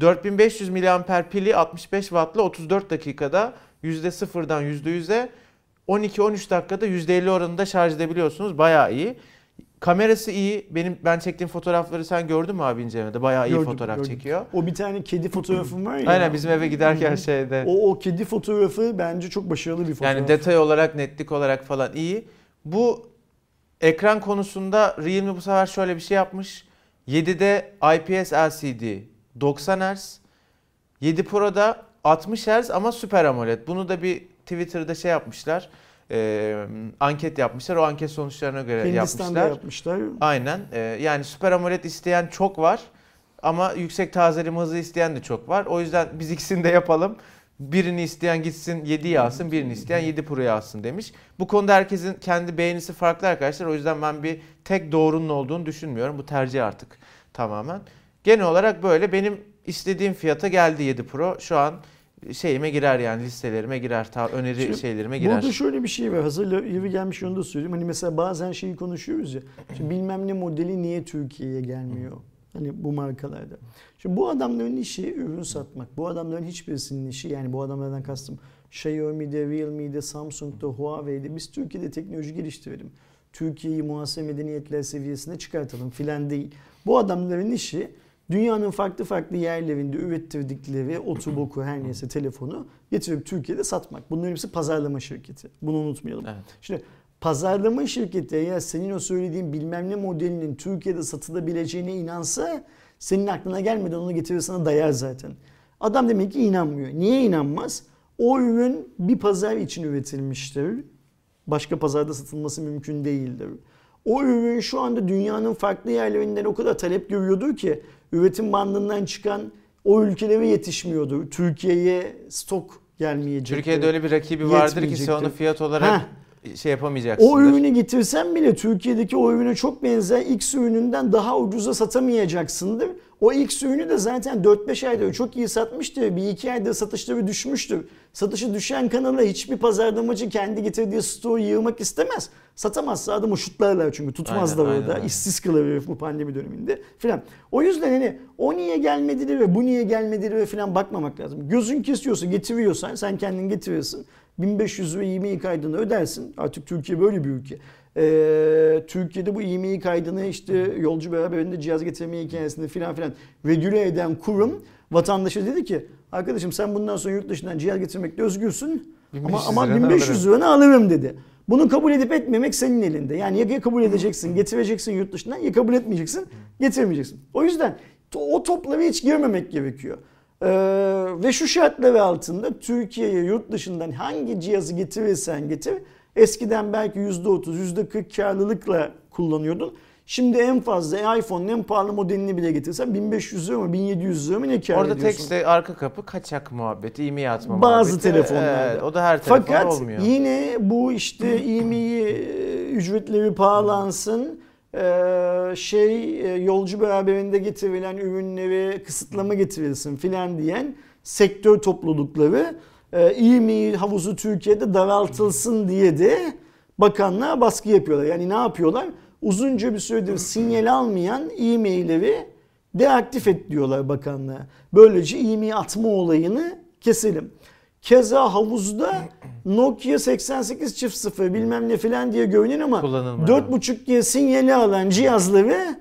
4500 mAh pili 65 wattla 34 dakikada %0'dan %100'e 12-13 dakikada %50 oranında şarj edebiliyorsunuz. Bayağı iyi. Kamerası iyi. Benim ben çektiğim fotoğrafları sen gördün mü abi incelemede? Bayağı iyi Gördüm, fotoğraf gördüm. çekiyor. O bir tane kedi fotoğrafım var ya. Aynen bizim eve giderken şeyde. O, o kedi fotoğrafı bence çok başarılı bir fotoğraf. Yani detay olarak, netlik olarak falan iyi. Bu ekran konusunda Realme bu sefer şöyle bir şey yapmış. 7'de IPS LCD 90 Hz. 7 Pro'da 60 Hz ama Super AMOLED. Bunu da bir Twitter'da şey yapmışlar. e, anket yapmışlar. O anket sonuçlarına göre Hindistan'da yapmışlar. yapmışlar. Aynen. Ee, yani Super AMOLED isteyen çok var. Ama yüksek tazeleme hızı isteyen de çok var. O yüzden biz ikisini de yapalım. Birini isteyen gitsin 7'yi alsın, birini isteyen 7 Pro'yu alsın demiş. Bu konuda herkesin kendi beğenisi farklı arkadaşlar. O yüzden ben bir tek doğrunun olduğunu düşünmüyorum. Bu tercih artık tamamen. Genel olarak böyle benim istediğim fiyata geldi 7 Pro. Şu an şeyime girer yani listelerime girer. Ta öneri Şimdi şeylerime girer. Burada şöyle bir şey var. Hazır yeri gelmiş onu da söyleyeyim. Hani mesela bazen şeyi konuşuyoruz ya. Şimdi bilmem ne modeli niye Türkiye'ye gelmiyor? Hani bu markalarda. Şimdi bu adamların işi ürün satmak. Bu adamların hiçbirisinin işi yani bu adamlardan kastım Xiaomi'de, Realme'de, Samsung'da, Huawei'de biz Türkiye'de teknoloji geliştirelim. Türkiye'yi muhasebe medeniyetler seviyesine çıkartalım filan değil. Bu adamların işi dünyanın farklı farklı yerlerinde ürettirdikleri otoboku her neyse telefonu getirip Türkiye'de satmak. Bunların hepsi pazarlama şirketi. Bunu unutmayalım. Evet. Şimdi pazarlama şirketi eğer senin o söylediğin bilmem ne modelinin Türkiye'de satılabileceğine inansa senin aklına gelmeden onu getirir sana dayar zaten. Adam demek ki inanmıyor. Niye inanmaz? O ürün bir pazar için üretilmiştir. Başka pazarda satılması mümkün değildir. O ürün şu anda dünyanın farklı yerlerinden o kadar talep görüyordur ki üretim bandından çıkan o ülkelere yetişmiyordur. Türkiye'ye stok gelmeyecek. Türkiye'de öyle bir rakibi vardır ki sen onu fiyat olarak Heh. şey yapamayacaksın. O ürünü getirsen bile Türkiye'deki o ürüne çok benzer X ürününden daha ucuza satamayacaksındır. O X ürünü de zaten 4-5 ayda çok iyi satmıştır. Bir iki ayda satışları düşmüştür. Satışı düşen kanala hiçbir pazarlamacı kendi getirdiği stoğu yığmak istemez. Satamazsa adamı şutlarlar çünkü tutmazlar Aynen, orada. aynen. İşsiz kalır herif bu pandemi döneminde filan. O yüzden hani o niye gelmedi ve bu niye gelmedi ve filan bakmamak lazım. Gözün kesiyorsa getiriyorsan sen kendin getiriyorsun. 1500 ve IMEI kaydını ödersin. Artık Türkiye böyle bir ülke. Ee, Türkiye'de bu IMEI kaydını işte yolcu beraberinde cihaz getirme hikayesinde filan filan regüle eden kurum vatandaşa dedi ki arkadaşım sen bundan sonra yurt dışından cihaz getirmekte özgürsün ama 1500 ama liranı 1500 liranı alırım dedi. Bunu kabul edip etmemek senin elinde. Yani ya kabul edeceksin, getireceksin yurt dışından ya kabul etmeyeceksin, getirmeyeceksin. O yüzden o toplara hiç girmemek gerekiyor. Ee, ve şu şartlar altında Türkiye'ye yurt dışından hangi cihazı getirirsen getir eskiden belki %30, %40 karlılıkla kullanıyordun. Şimdi en fazla iPhone'un en pahalı modelini bile getirsen 1500 lira mı 1700 lira mı ne kar Orada ediyorsun? tekste arka kapı kaçak muhabbeti, e-mail atma Bazı muhabbeti. telefonlarda. Evet, o da her telefonda Fakat olmuyor. yine bu işte IMEI ücretleri pahalansın, eee, şey e, yolcu beraberinde getirilen ürünleri kısıtlama getirilsin filan diyen sektör toplulukları e, IMEI havuzu Türkiye'de daraltılsın diye de bakanlığa baskı yapıyorlar. Yani ne yapıyorlar? Uzunca bir süredir sinyal almayan e-mailleri deaktif et diyorlar bakanlığa. Böylece e-mail atma olayını keselim. Keza havuzda Nokia 8800 bilmem ne filan diye görünen ama Kullanılmıyor. 4.5G sinyali alan cihazları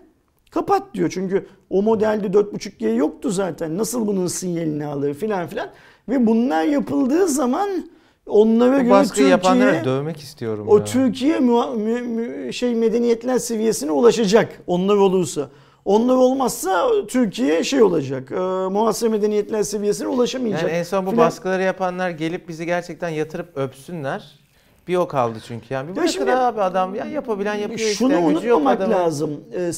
kapat diyor. Çünkü o modelde 4.5G yoktu zaten. Nasıl bunun sinyalini alır filan filan. Ve bunlar yapıldığı zaman onlara Bu göre Türkiye dövmek istiyorum o ya. Türkiye şey medeniyetler seviyesine ulaşacak onlar olursa. Onlar olmazsa Türkiye şey olacak. E, muhasebe medeniyetler seviyesine ulaşamayacak. Yani en son bu Filan. baskıları yapanlar gelip bizi gerçekten yatırıp öpsünler. Bir o kaldı çünkü. Yani bir Ya şimdi- abi adam ya yapabilen yapıyor işte. Şunu gücü yok unutmamak lazım. E,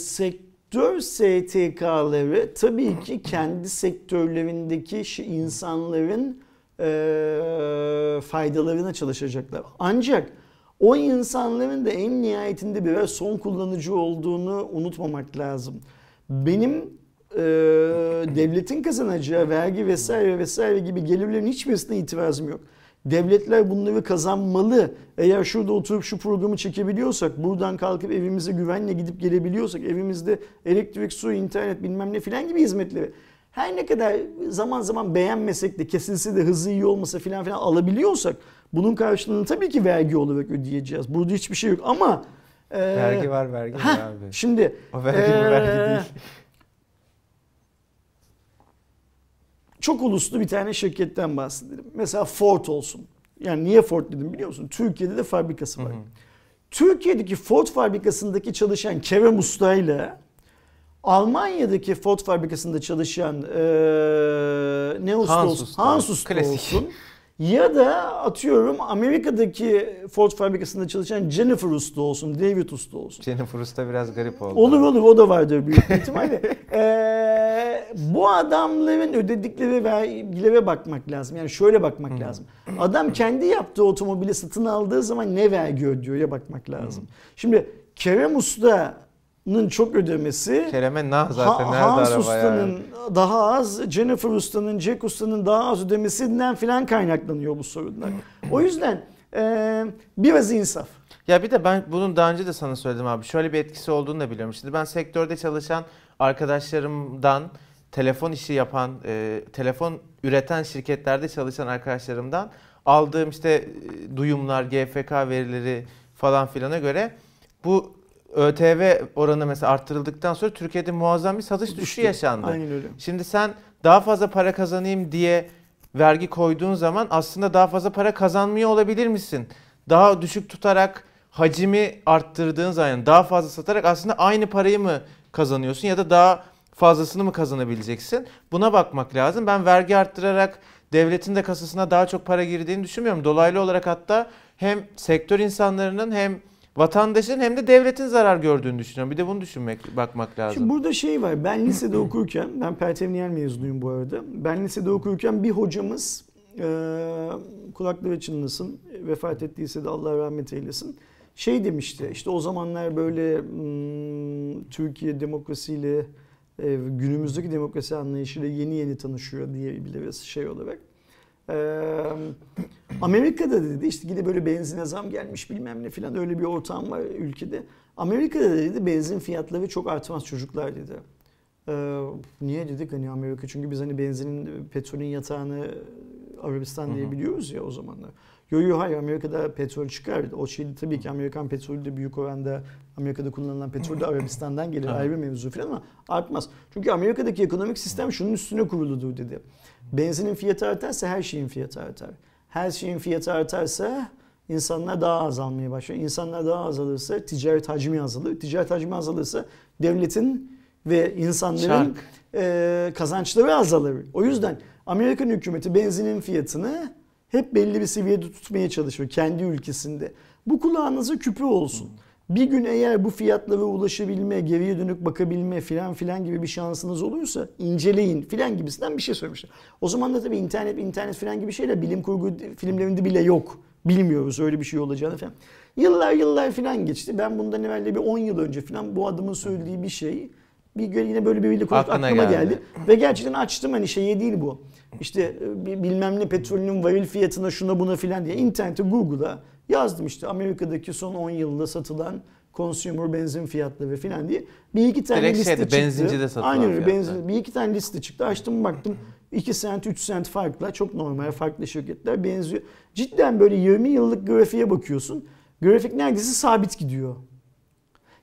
sektör STK'ları tabii ki kendi sektörlerindeki insanların e, faydalarına çalışacaklar. Ancak o insanların da en nihayetinde birer son kullanıcı olduğunu unutmamak lazım. Benim e, devletin kazanacağı vergi vesaire vesaire gibi gelirlerin hiçbirisine itirazım yok. Devletler bunları kazanmalı. Eğer şurada oturup şu programı çekebiliyorsak, buradan kalkıp evimize güvenle gidip gelebiliyorsak, evimizde elektrik, su, internet bilmem ne filan gibi hizmetleri her ne kadar zaman zaman beğenmesek de kesilse de hızı iyi olmasa filan filan alabiliyorsak bunun karşılığını tabii ki vergi olarak ödeyeceğiz. Burada hiçbir şey yok ama e, Vergi var vergi var heh, abi. Şimdi O vergi bu Ee, vergi değil. Çok uluslu bir tane şirketten bahsedelim. Mesela Ford olsun. Yani niye Ford dedim biliyor musun? Türkiye'de de fabrikası var. Türkiye'deki Ford fabrikasındaki çalışan Kerem Usta ile Almanya'daki Ford fabrikasında çalışan eee ne usta Hans olsun? Usta. Hans Usta Klasik. olsun. Ya da atıyorum Amerika'daki Ford fabrikasında çalışan Jennifer Usta olsun, David Usta olsun. Jennifer Usta biraz garip oldu. Olur olur o da vardır büyük ihtimalle. Ee, bu adamların ödedikleri vergilere bakmak lazım. Yani şöyle bakmak lazım. Adam kendi yaptığı otomobili satın aldığı zaman ne vergi ödüyor ya bakmak lazım. Şimdi Kerem Usta'nın çok ödemesi Kerem'e nah zaten Ha- nerede Hans araba Usta'nın yani. daha az, Jennifer Usta'nın, Jack Usta'nın daha az ödemesinden filan kaynaklanıyor bu sorunlar. O yüzden e, biraz insaf. Ya bir de ben bunun daha önce de sana söyledim abi. Şöyle bir etkisi olduğunu da biliyorum. Şimdi ben sektörde çalışan arkadaşlarımdan, telefon işi yapan, e, telefon üreten şirketlerde çalışan arkadaşlarımdan aldığım işte e, duyumlar, GFK verileri falan filana göre bu ÖTV oranı mesela arttırıldıktan sonra Türkiye'de muazzam bir satış düşüşü Düştü. yaşandı. Aynen öyle. Şimdi sen daha fazla para kazanayım diye vergi koyduğun zaman aslında daha fazla para kazanmıyor olabilir misin? Daha düşük tutarak hacimi arttırdığın zaman daha fazla satarak aslında aynı parayı mı kazanıyorsun ya da daha fazlasını mı kazanabileceksin? Buna bakmak lazım. Ben vergi arttırarak devletin de kasasına daha çok para girdiğini düşünmüyorum. Dolaylı olarak hatta hem sektör insanlarının hem vatandaşın hem de devletin zarar gördüğünü düşünüyorum. Bir de bunu düşünmek, bakmak lazım. Şimdi burada şey var. Ben lisede okurken, ben Pertevniyel mezunuyum bu arada. Ben lisede okurken bir hocamız e, kulakları çınlasın, vefat ettiyse de Allah rahmet eylesin. Şey demişti, işte o zamanlar böyle hmm, Türkiye demokrasiyle e, günümüzdeki demokrasi anlayışıyla yeni yeni tanışıyor diyebiliriz şey olarak. Ee, Amerika'da dedi işte gidip böyle benzine zam gelmiş bilmem ne filan öyle bir ortam var ülkede. Amerika'da dedi benzin fiyatları çok artmaz çocuklar dedi. Ee, niye dedik hani Amerika çünkü biz hani benzinin petrolün yatağını Arabistan diye biliyoruz ya o zamanlar. Yo yo hayır Amerika'da petrol çıkar. O şey tabii ki Amerikan petrolü de büyük oranda Amerika'da kullanılan petrol de Arabistan'dan gelir ayrı mevzu falan ama artmaz. Çünkü Amerika'daki ekonomik sistem şunun üstüne kuruludur dedi. Benzinin fiyatı artarsa her şeyin fiyatı artar. Her şeyin fiyatı artarsa insanlar daha az almaya başlıyor. İnsanlar daha azalırsa ticaret hacmi azalır. Ticaret hacmi azalırsa devletin ve insanların e, kazançları azalır. O yüzden Amerikan hükümeti benzinin fiyatını hep belli bir seviyede tutmaya çalışıyor kendi ülkesinde. Bu kulağınıza küpü olsun. Bir gün eğer bu fiyatlara ulaşabilme, geriye dönük bakabilme filan filan gibi bir şansınız olursa inceleyin filan gibisinden bir şey söylemişler. O zaman da tabii internet, internet filan gibi şeyler bilim kurgu filmlerinde bile yok. Bilmiyoruz öyle bir şey olacağını falan. Yıllar yıllar filan geçti. Ben bundan evvel bir 10 yıl önce filan bu adamın söylediği bir şey bir gün yine böyle biriyle konuştuk Aklına aklıma geldi. geldi. Ve gerçekten açtım hani şeye değil bu. İşte e, bi- bilmem ne petrolünün varil fiyatına şuna buna filan diye internete Google'a yazdım işte Amerika'daki son 10 yılda satılan consumer benzin fiyatları filan diye. Bir iki tane Direkt liste şeyde, çıktı. benzincide satılan Aynen öyle benzin. Bir iki tane liste çıktı. Açtım baktım 2 sent 3 sent farkla çok normal farklı şirketler benziyor. Cidden böyle 20 yıllık grafiğe bakıyorsun. Grafik neredeyse sabit gidiyor.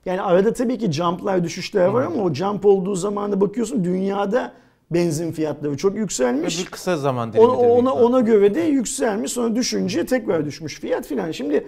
Yani arada tabii ki jumplar düşüşler var ama o jump olduğu zaman da bakıyorsun dünyada benzin fiyatları çok yükselmiş. bir kısa zaman Ona, dilimi ona, ihtimal. ona göre de yükselmiş sonra düşünce tekrar düşmüş fiyat filan. Şimdi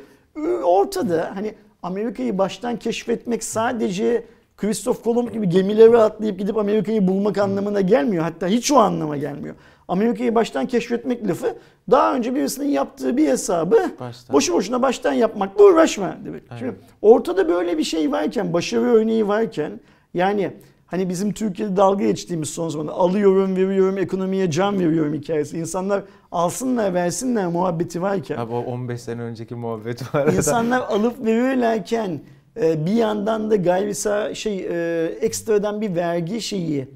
ortada hani Amerika'yı baştan keşfetmek sadece Christoph Kolomb gibi gemilere atlayıp gidip Amerika'yı bulmak anlamına gelmiyor. Hatta hiç o anlama gelmiyor. Amerika'yı baştan keşfetmek lafı daha önce birisinin yaptığı bir hesabı Baştan. boşu boşuna baştan yapmakla uğraşma demek. Aynen. Şimdi ortada böyle bir şey varken, başarı örneği varken yani hani bizim Türkiye'de dalga geçtiğimiz son zamanlarda alıyorum, veriyorum, ekonomiye can veriyorum hikayesi. İnsanlar alsınlar, versinler muhabbeti varken. Abi o 15 sene önceki muhabbet var. İnsanlar alıp verirlerken e, bir yandan da gayri şey e, ekstradan bir vergi şeyi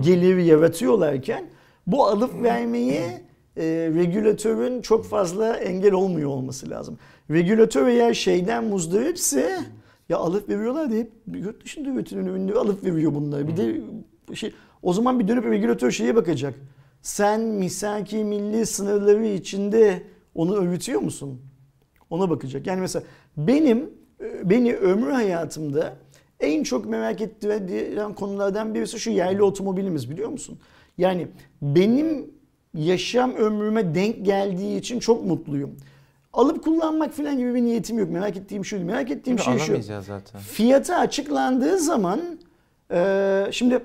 geliri yaratıyorlarken bu alıp vermeyi e, regülatörün çok fazla engel olmuyor olması lazım. Regülatör eğer şeyden muzdaripse ya alıp veriyorlar deyip yurt dışında üretilen ürünleri alıp veriyor bunları. Bir de şey o zaman bir dönüp regülatör şeye bakacak. Sen misaki milli sınırları içinde onu öğütüyor musun? Ona bakacak. Yani mesela benim e, beni ömrü hayatımda en çok merak ettiren konulardan birisi şu yerli otomobilimiz biliyor musun? Yani benim yaşam ömrüme denk geldiği için çok mutluyum. Alıp kullanmak falan gibi bir niyetim yok. Merak ettiğim şu. Merak ettiğim şey şu. Zaten. Fiyatı açıklandığı zaman e, şimdi e,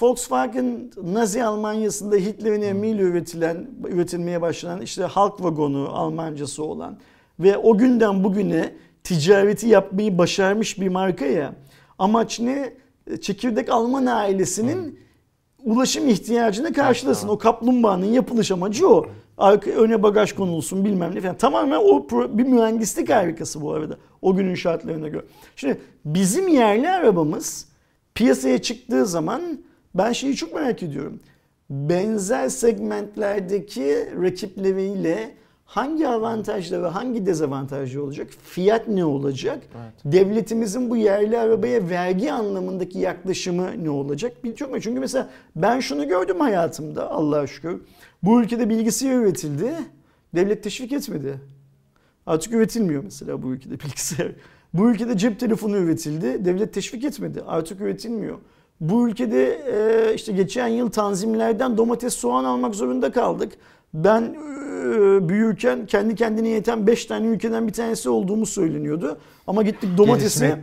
Volkswagen Nazi Almanyası'nda Hitler'in emriyle üretilen, üretilmeye başlanan işte halk vagonu Almancası olan ve o günden bugüne ticareti yapmayı başarmış bir marka ya. Amaç ne? E, Çekirdek Alman ailesinin ulaşım ihtiyacını karşılasın. O kaplumbağanın yapılış amacı o. Arka, öne bagaj konulsun bilmem ne falan. Tamamen o pro- bir mühendislik harikası bu arada. O günün şartlarına göre. Şimdi bizim yerli arabamız piyasaya çıktığı zaman ben şeyi çok merak ediyorum. Benzer segmentlerdeki rakipleriyle hangi avantajları hangi dezavantajı olacak? Fiyat ne olacak? Evet. Devletimizin bu yerli arabaya vergi anlamındaki yaklaşımı ne olacak? Mu? Çünkü mesela ben şunu gördüm hayatımda Allah'a şükür. Bu ülkede bilgisayar üretildi. Devlet teşvik etmedi. Artık üretilmiyor mesela bu ülkede bilgisayar. Bu ülkede cep telefonu üretildi. Devlet teşvik etmedi. Artık üretilmiyor. Bu ülkede e, işte geçen yıl tanzimlerden domates, soğan almak zorunda kaldık. Ben e, büyürken kendi kendine yeten 5 tane ülkeden bir tanesi olduğumu söyleniyordu. Ama gittik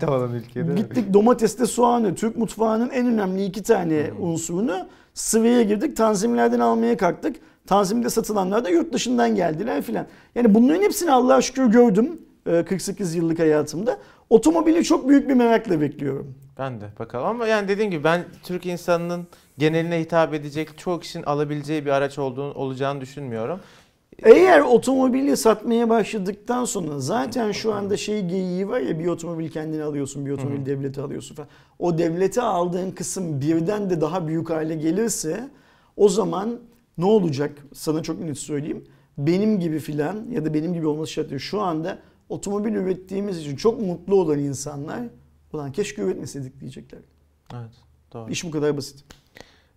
olan ülkede. Gittik domatesle soğanı, Türk mutfağının en önemli iki tane unsurunu sıvıya girdik. Tanzimlerden almaya kalktık. Tanzimde satılanlar da yurt dışından geldiler filan. Yani bunların hepsini Allah'a şükür gördüm e, 48 yıllık hayatımda. Otomobili çok büyük bir merakla bekliyorum. Ben de bakalım ama yani dediğim gibi ben Türk insanının geneline hitap edecek çok kişinin alabileceği bir araç olduğunu olacağını düşünmüyorum. Eğer otomobili satmaya başladıktan sonra zaten şu anda şey geyiği var ya bir otomobil kendine alıyorsun, bir otomobil devlete alıyorsun falan. O devlete aldığın kısım birden de daha büyük hale gelirse o zaman ne olacak? Sana çok net söyleyeyim. Benim gibi filan ya da benim gibi olması şart değil. Şu anda otomobil ürettiğimiz için çok mutlu olan insanlar ulan keşke üretmeseydik diyecekler. Evet doğru. İş bu kadar basit.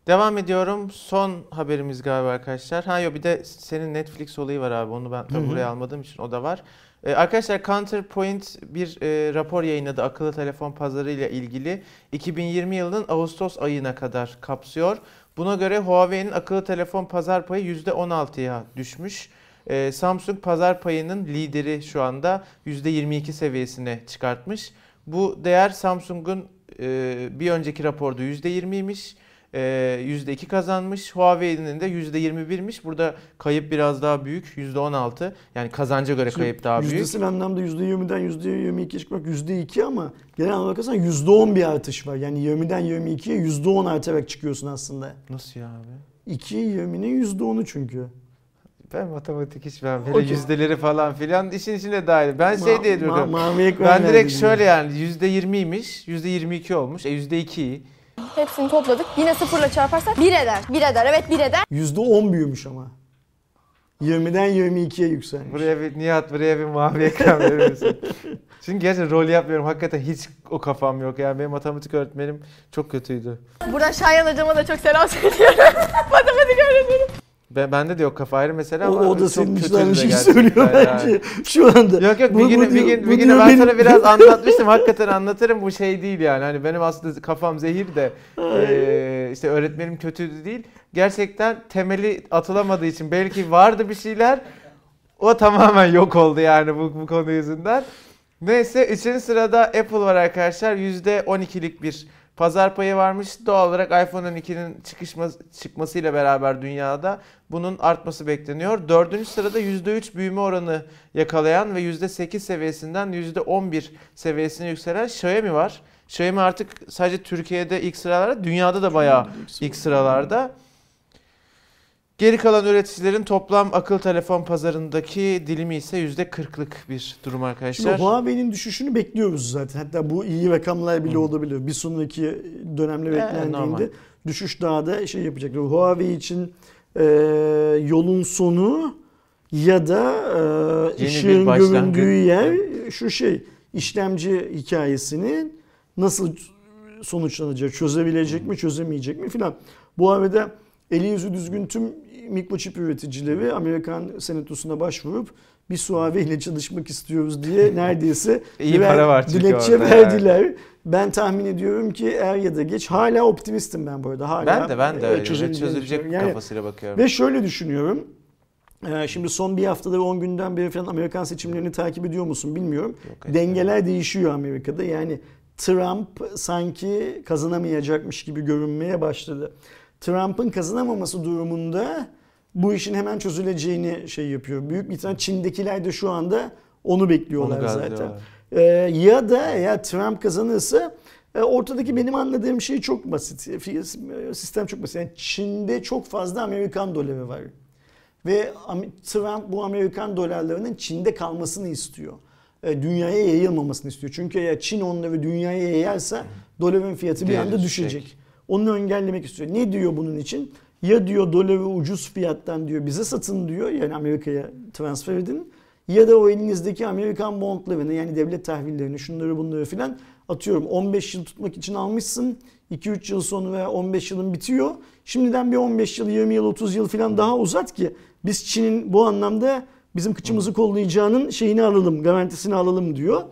Devam ediyorum. Son haberimiz galiba arkadaşlar. Ha yok bir de senin Netflix olayı var abi. Onu ben tabii buraya almadığım için o da var. Ee, arkadaşlar Counterpoint bir e, rapor yayınladı akıllı telefon pazarı ile ilgili. 2020 yılının Ağustos ayına kadar kapsıyor. Buna göre Huawei'nin akıllı telefon pazar payı %16'ya düşmüş. Ee, Samsung pazar payının lideri şu anda %22 seviyesine çıkartmış. Bu değer Samsung'un e, bir önceki raporda %20'ymiş. Ee, %2 kazanmış. Huawei'nin de %21'miş. Burada kayıp biraz daha büyük. %16. Yani kazanca göre kayıp daha büyük. Yüzdesel anlamda %20'den %22'ye çıkmak %2 ama genel olarak bakarsan %10 bir artış var. Yani 20'den 22'ye %10 artarak çıkıyorsun aslında. Nasıl ya abi? 2 20'nin %10'u çünkü. Ben matematik hiç ben böyle Okey. yüzdeleri falan filan işin içine dahil. Ben şey Ma- diye ma- diyorum. mavi ekran ben direkt şöyle yani %20'ymiş. %22 olmuş. E %2 iyi. Hepsini topladık. Yine sıfırla çarparsak 1 eder. 1 eder. Evet 1 eder. %10 büyümüş ama. 20'den 22'ye yükselmiş. Buraya bir Nihat buraya bir mavi ekran verir misin? Çünkü gerçekten rol yapmıyorum. Hakikaten hiç o kafam yok. Yani benim matematik öğretmenim çok kötüydü. Buradan Şayan hocama da çok selam söylüyorum. Matematik öğretmenim. Ben, bende de yok kafa ayrı mesele O, ama o da çok senin şeyi gerçekten söylüyor yani. bence şu anda. Yok yok Bu- bir gün bir gün bir gün ben benim- sana biraz anlatmıştım. Hakikaten anlatırım bu şey değil yani. Hani benim aslında kafam zehir de eee, işte öğretmenim kötüydü değil. Gerçekten temeli atılamadığı için belki vardı bir şeyler. O tamamen yok oldu yani bu, bu konu yüzünden. Neyse üçüncü sırada Apple var arkadaşlar. %12'lik bir pazar payı varmış. Doğal olarak iPhone 12'nin çıkışma, çıkmasıyla beraber dünyada bunun artması bekleniyor. Dördüncü sırada %3 büyüme oranı yakalayan ve %8 seviyesinden %11 seviyesine yükselen Xiaomi var. Xiaomi artık sadece Türkiye'de ilk sıralarda, dünyada da bayağı ilk sıralarda. Geri kalan üreticilerin toplam akıl telefon pazarındaki dilimi ise %40'lık bir durum Şimdi arkadaşlar. Huawei'nin düşüşünü bekliyoruz zaten. Hatta bu iyi rakamlar bile olabilir. Bir sonraki dönemde normal. beklendiğinde düşüş daha da şey yapacak. Huawei için e, yolun sonu ya da e, ışığın göründüğü yer şu şey işlemci hikayesinin nasıl sonuçlanacak, çözebilecek mi, çözemeyecek mi filan. Bu arada eli yüzü düzgün tüm mikroçip üreticileri Amerikan senatosuna başvurup bir Huawei ile çalışmak istiyoruz diye neredeyse İyi birer para var dilekçe orada. verdiler. Ben tahmin ediyorum ki er ya da geç hala optimistim ben bu arada. Hala Ben de ben de e, öyle çözülecek düşünüyorum. Yani kafasıyla bakıyorum. ve şöyle düşünüyorum. Ee, Şimdi son bir haftada ve 10 günden beri falan Amerikan seçimlerini takip ediyor musun bilmiyorum. etmiyorum. Dengeler değişiyor Amerika'da. Yani Trump sanki kazanamayacakmış gibi görünmeye başladı. Trump'ın kazanamaması durumunda bu işin hemen çözüleceğini şey yapıyor. Büyük bir tane Çin'dekiler de şu anda onu bekliyorlar Onu zaten. Ee, ya da eğer Trump kazanırsa e, ortadaki benim anladığım şey çok basit. Sistem çok basit. Yani Çin'de çok fazla Amerikan doları var. Ve Trump bu Amerikan dolarlarının Çin'de kalmasını istiyor. E, Dünyaya yayılmamasını istiyor. Çünkü eğer Çin onları dünyaya yayarsa doların fiyatı bir anda düşecek. Onu engellemek istiyor. Ne diyor bunun için? Ya diyor doları ucuz fiyattan diyor bize satın diyor. Yani Amerika'ya transfer edin. Ya da o elinizdeki Amerikan bondlarını yani devlet tahvillerini şunları bunları filan atıyorum 15 yıl tutmak için almışsın. 2-3 yıl sonra 15 yılın bitiyor. Şimdiden bir 15 yıl, 20 yıl, 30 yıl filan daha uzat ki biz Çin'in bu anlamda bizim kıçımızı kollayacağının şeyini alalım, garantisini alalım diyor.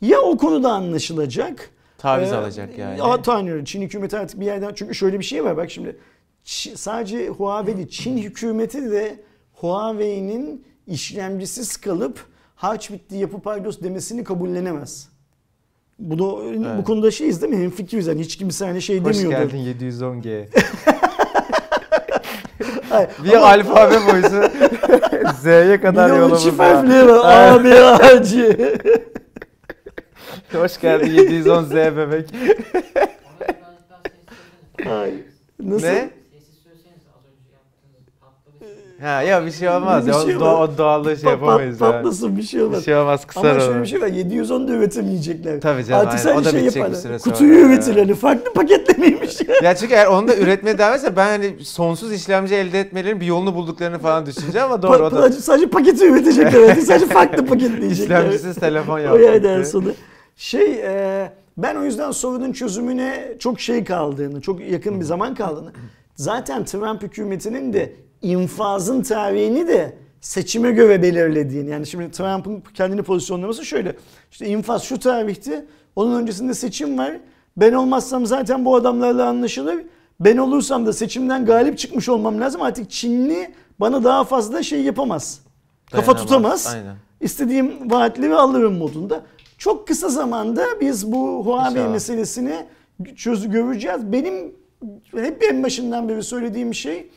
Ya o konuda anlaşılacak. Taviz Ee, alacak yani. Ya, tanıyorum. Çin hükümeti artık bir yerden çünkü şöyle bir şey var bak şimdi sadece Huawei değil, Çin hükümeti de Huawei'nin işlemcisiz kalıp harç bitti yapı paydos demesini kabullenemez. Bu da bu Evet. konuda şeyiz değil mi? Hemfikiriz yani hiç kimse hani şey Hoş demiyordur. geldin 710G. Hayır, Bir ama alfabe boyusu Z'ye kadar yolumuz çift var. harfleri var. A, B, A, C. Hoş geldin 710 Z bebek. Ay, Nasıl? Ne? Ha ya bir şey olmaz. Bir ya. şey o, doğa, o doğallığı şey yapamayız pat-. Patlasın bir şey Bir olmaz. şey olmaz kısar Ama şöyle onu. bir şey var 710 da üretemeyecekler. Tabii canım, Artık aynen. O da şey bitecek bir yaparlar. süre sonra Kutuyu üretir hani farklı paketlemeymiş ya. Çünkü eğer onu da üretmeye devam etse ben hani sonsuz işlemci elde etmelerinin bir yolunu bulduklarını falan düşüneceğim ama doğru o Pa- da sadece, paketi üretecekler artık sadece farklı paketleyecekler. işlemcisiz telefon o yaptı. yerden sonra. Şey e, ben o yüzden sorunun çözümüne çok şey kaldığını, çok yakın bir zaman kaldığını. Zaten Trump hükümetinin de infazın tarihini de seçime göre belirlediğini. Yani şimdi Trump'ın kendini pozisyonlaması şöyle. İşte infaz şu tarihti. Onun öncesinde seçim var. Ben olmazsam zaten bu adamlarla anlaşılır. Ben olursam da seçimden galip çıkmış olmam lazım. Artık Çinli bana daha fazla şey yapamaz. Kafa Dayanamaz, tutamaz. Aynen. İstediğim vaatleri alırım modunda. Çok kısa zamanda biz bu Huawei meselesini çözü göreceğiz. Benim hep en başından beri söylediğim şey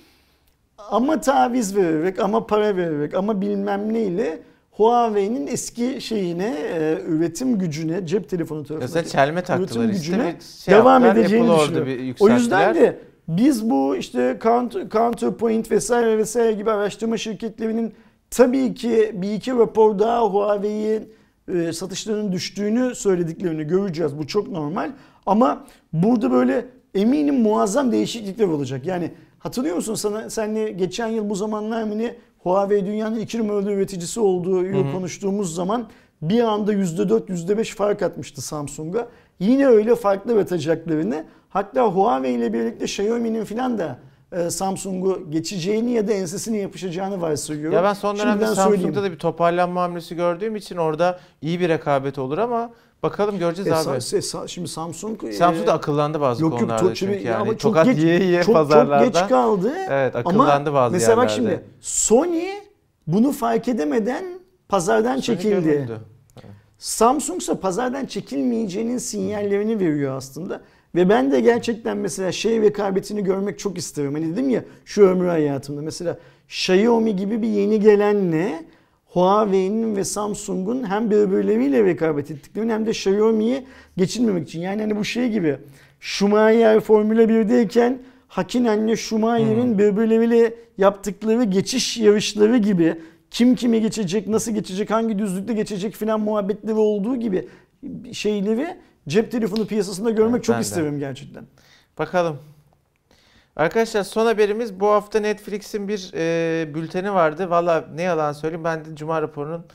ama taviz vererek ama para vererek ama bilmem neyle Huawei'nin eski şeyine, e, üretim gücüne, cep telefonu Mesela tarafındaki çelme taktılar üretim gücüne şey devam yaptılar, edeceğini Apple bir düşünüyorum. O yüzden de biz bu işte Count- Counterpoint vesaire vesaire gibi araştırma şirketlerinin tabii ki bir iki rapor daha Huawei'in e, satışlarının düştüğünü söylediklerini göreceğiz. Bu çok normal. Ama burada böyle eminim muazzam değişiklikler olacak. Yani hatırlıyor musun sana senle geçen yıl bu zamanlar mı ne Huawei dünyanın iki numaralı üreticisi olduğu konuştuğumuz zaman bir anda %4 %5 fark atmıştı Samsung'a. Yine öyle farklı atacaklarını hatta Huawei ile birlikte Xiaomi'nin filan da e, Samsung'u geçeceğini ya da ensesine yapışacağını varsayıyorum. Ya ben son dönemde Şimdiden Samsung'da söyleyeyim. da bir toparlanma hamlesi gördüğüm için orada iyi bir rekabet olur ama bakalım göreceğiz E, abi. sa- sa- şimdi Samsung e, Samsung da akıllandı bazı Yok yok konularda çok, çünkü yani. ama çok Tokat geç, yiye yiye çok, pazarlarda. çok geç kaldı. Evet, akıllandı ama bazı mesela bak yerlerde. şimdi Sony bunu fark edemeden pazardan Sony çekildi. görüldü. Samsung ise pazardan çekilmeyeceğinin sinyallerini veriyor aslında. Ve ben de gerçekten mesela şey rekabetini görmek çok isterim. Hani dedim ya şu ömrü hayatımda mesela Xiaomi gibi bir yeni gelenle Huawei'nin ve Samsung'un hem birbirleriyle rekabet ettiklerini hem de Xiaomi'yi geçilmemek için. Yani hani bu şey gibi Schumacher Formula 1'deyken Hakinen'le Schumacher'in birbirleriyle yaptıkları geçiş yarışları gibi kim kime geçecek, nasıl geçecek, hangi düzlükte geçecek filan muhabbetleri olduğu gibi şeyleri cep telefonu piyasasında görmek Evet, çok de. isterim gerçekten. Bakalım. Arkadaşlar son haberimiz bu hafta Netflix'in bir e, bülteni vardı. Valla ne yalan söyleyeyim ben de Cuma raporunun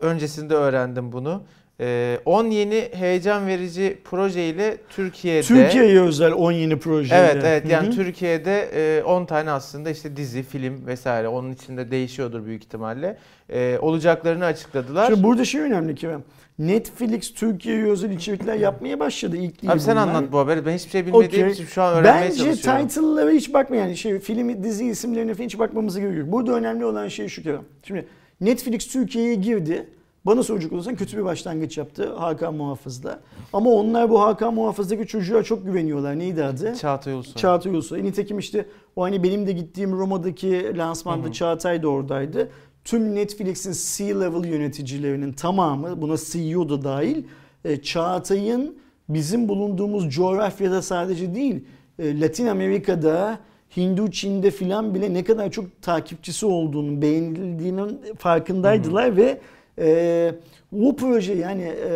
öncesinde öğrendim bunu. E, 10 yeni heyecan verici proje ile Türkiye'de... Türkiye'ye özel 10 yeni proje. Evet evet yani Türkiye'de e, 10 tane aslında işte dizi, film vesaire onun içinde değişiyordur büyük ihtimalle. E, olacaklarını açıkladılar. Şimdi burada şey önemli Kerem. Netflix Türkiye'ye özel içerikler yapmaya başladı. İlk değil Abi sen bunlar. anlat bu haberi. Ben hiçbir şey bilmediğim Okey. için şu an öğrenmeye Bence çalışıyorum. title'lara hiç bakma yani şey film dizi isimlerine falan hiç bakmamıza gerek yok. Burada önemli olan şey şu Kerem. Şimdi Netflix Türkiye'ye girdi. Bana soracak olursan kötü bir başlangıç yaptı Hakan Muhafız'la. Ama onlar bu Hakan Muhafız'daki çocuğa çok güveniyorlar. Neydi adı? Çağatay Ulusoy. Çağatay Ulusoy. Nitekim işte o hani benim de gittiğim Roma'daki lansmanda Çağatay da oradaydı. Tüm Netflix'in C-level yöneticilerinin tamamı buna CEO da dahil e, Çağatay'ın bizim bulunduğumuz coğrafyada sadece değil e, Latin Amerika'da Hindu Çin'de filan bile ne kadar çok takipçisi olduğunu, beğenildiğinin farkındaydılar ve e, o proje yani e,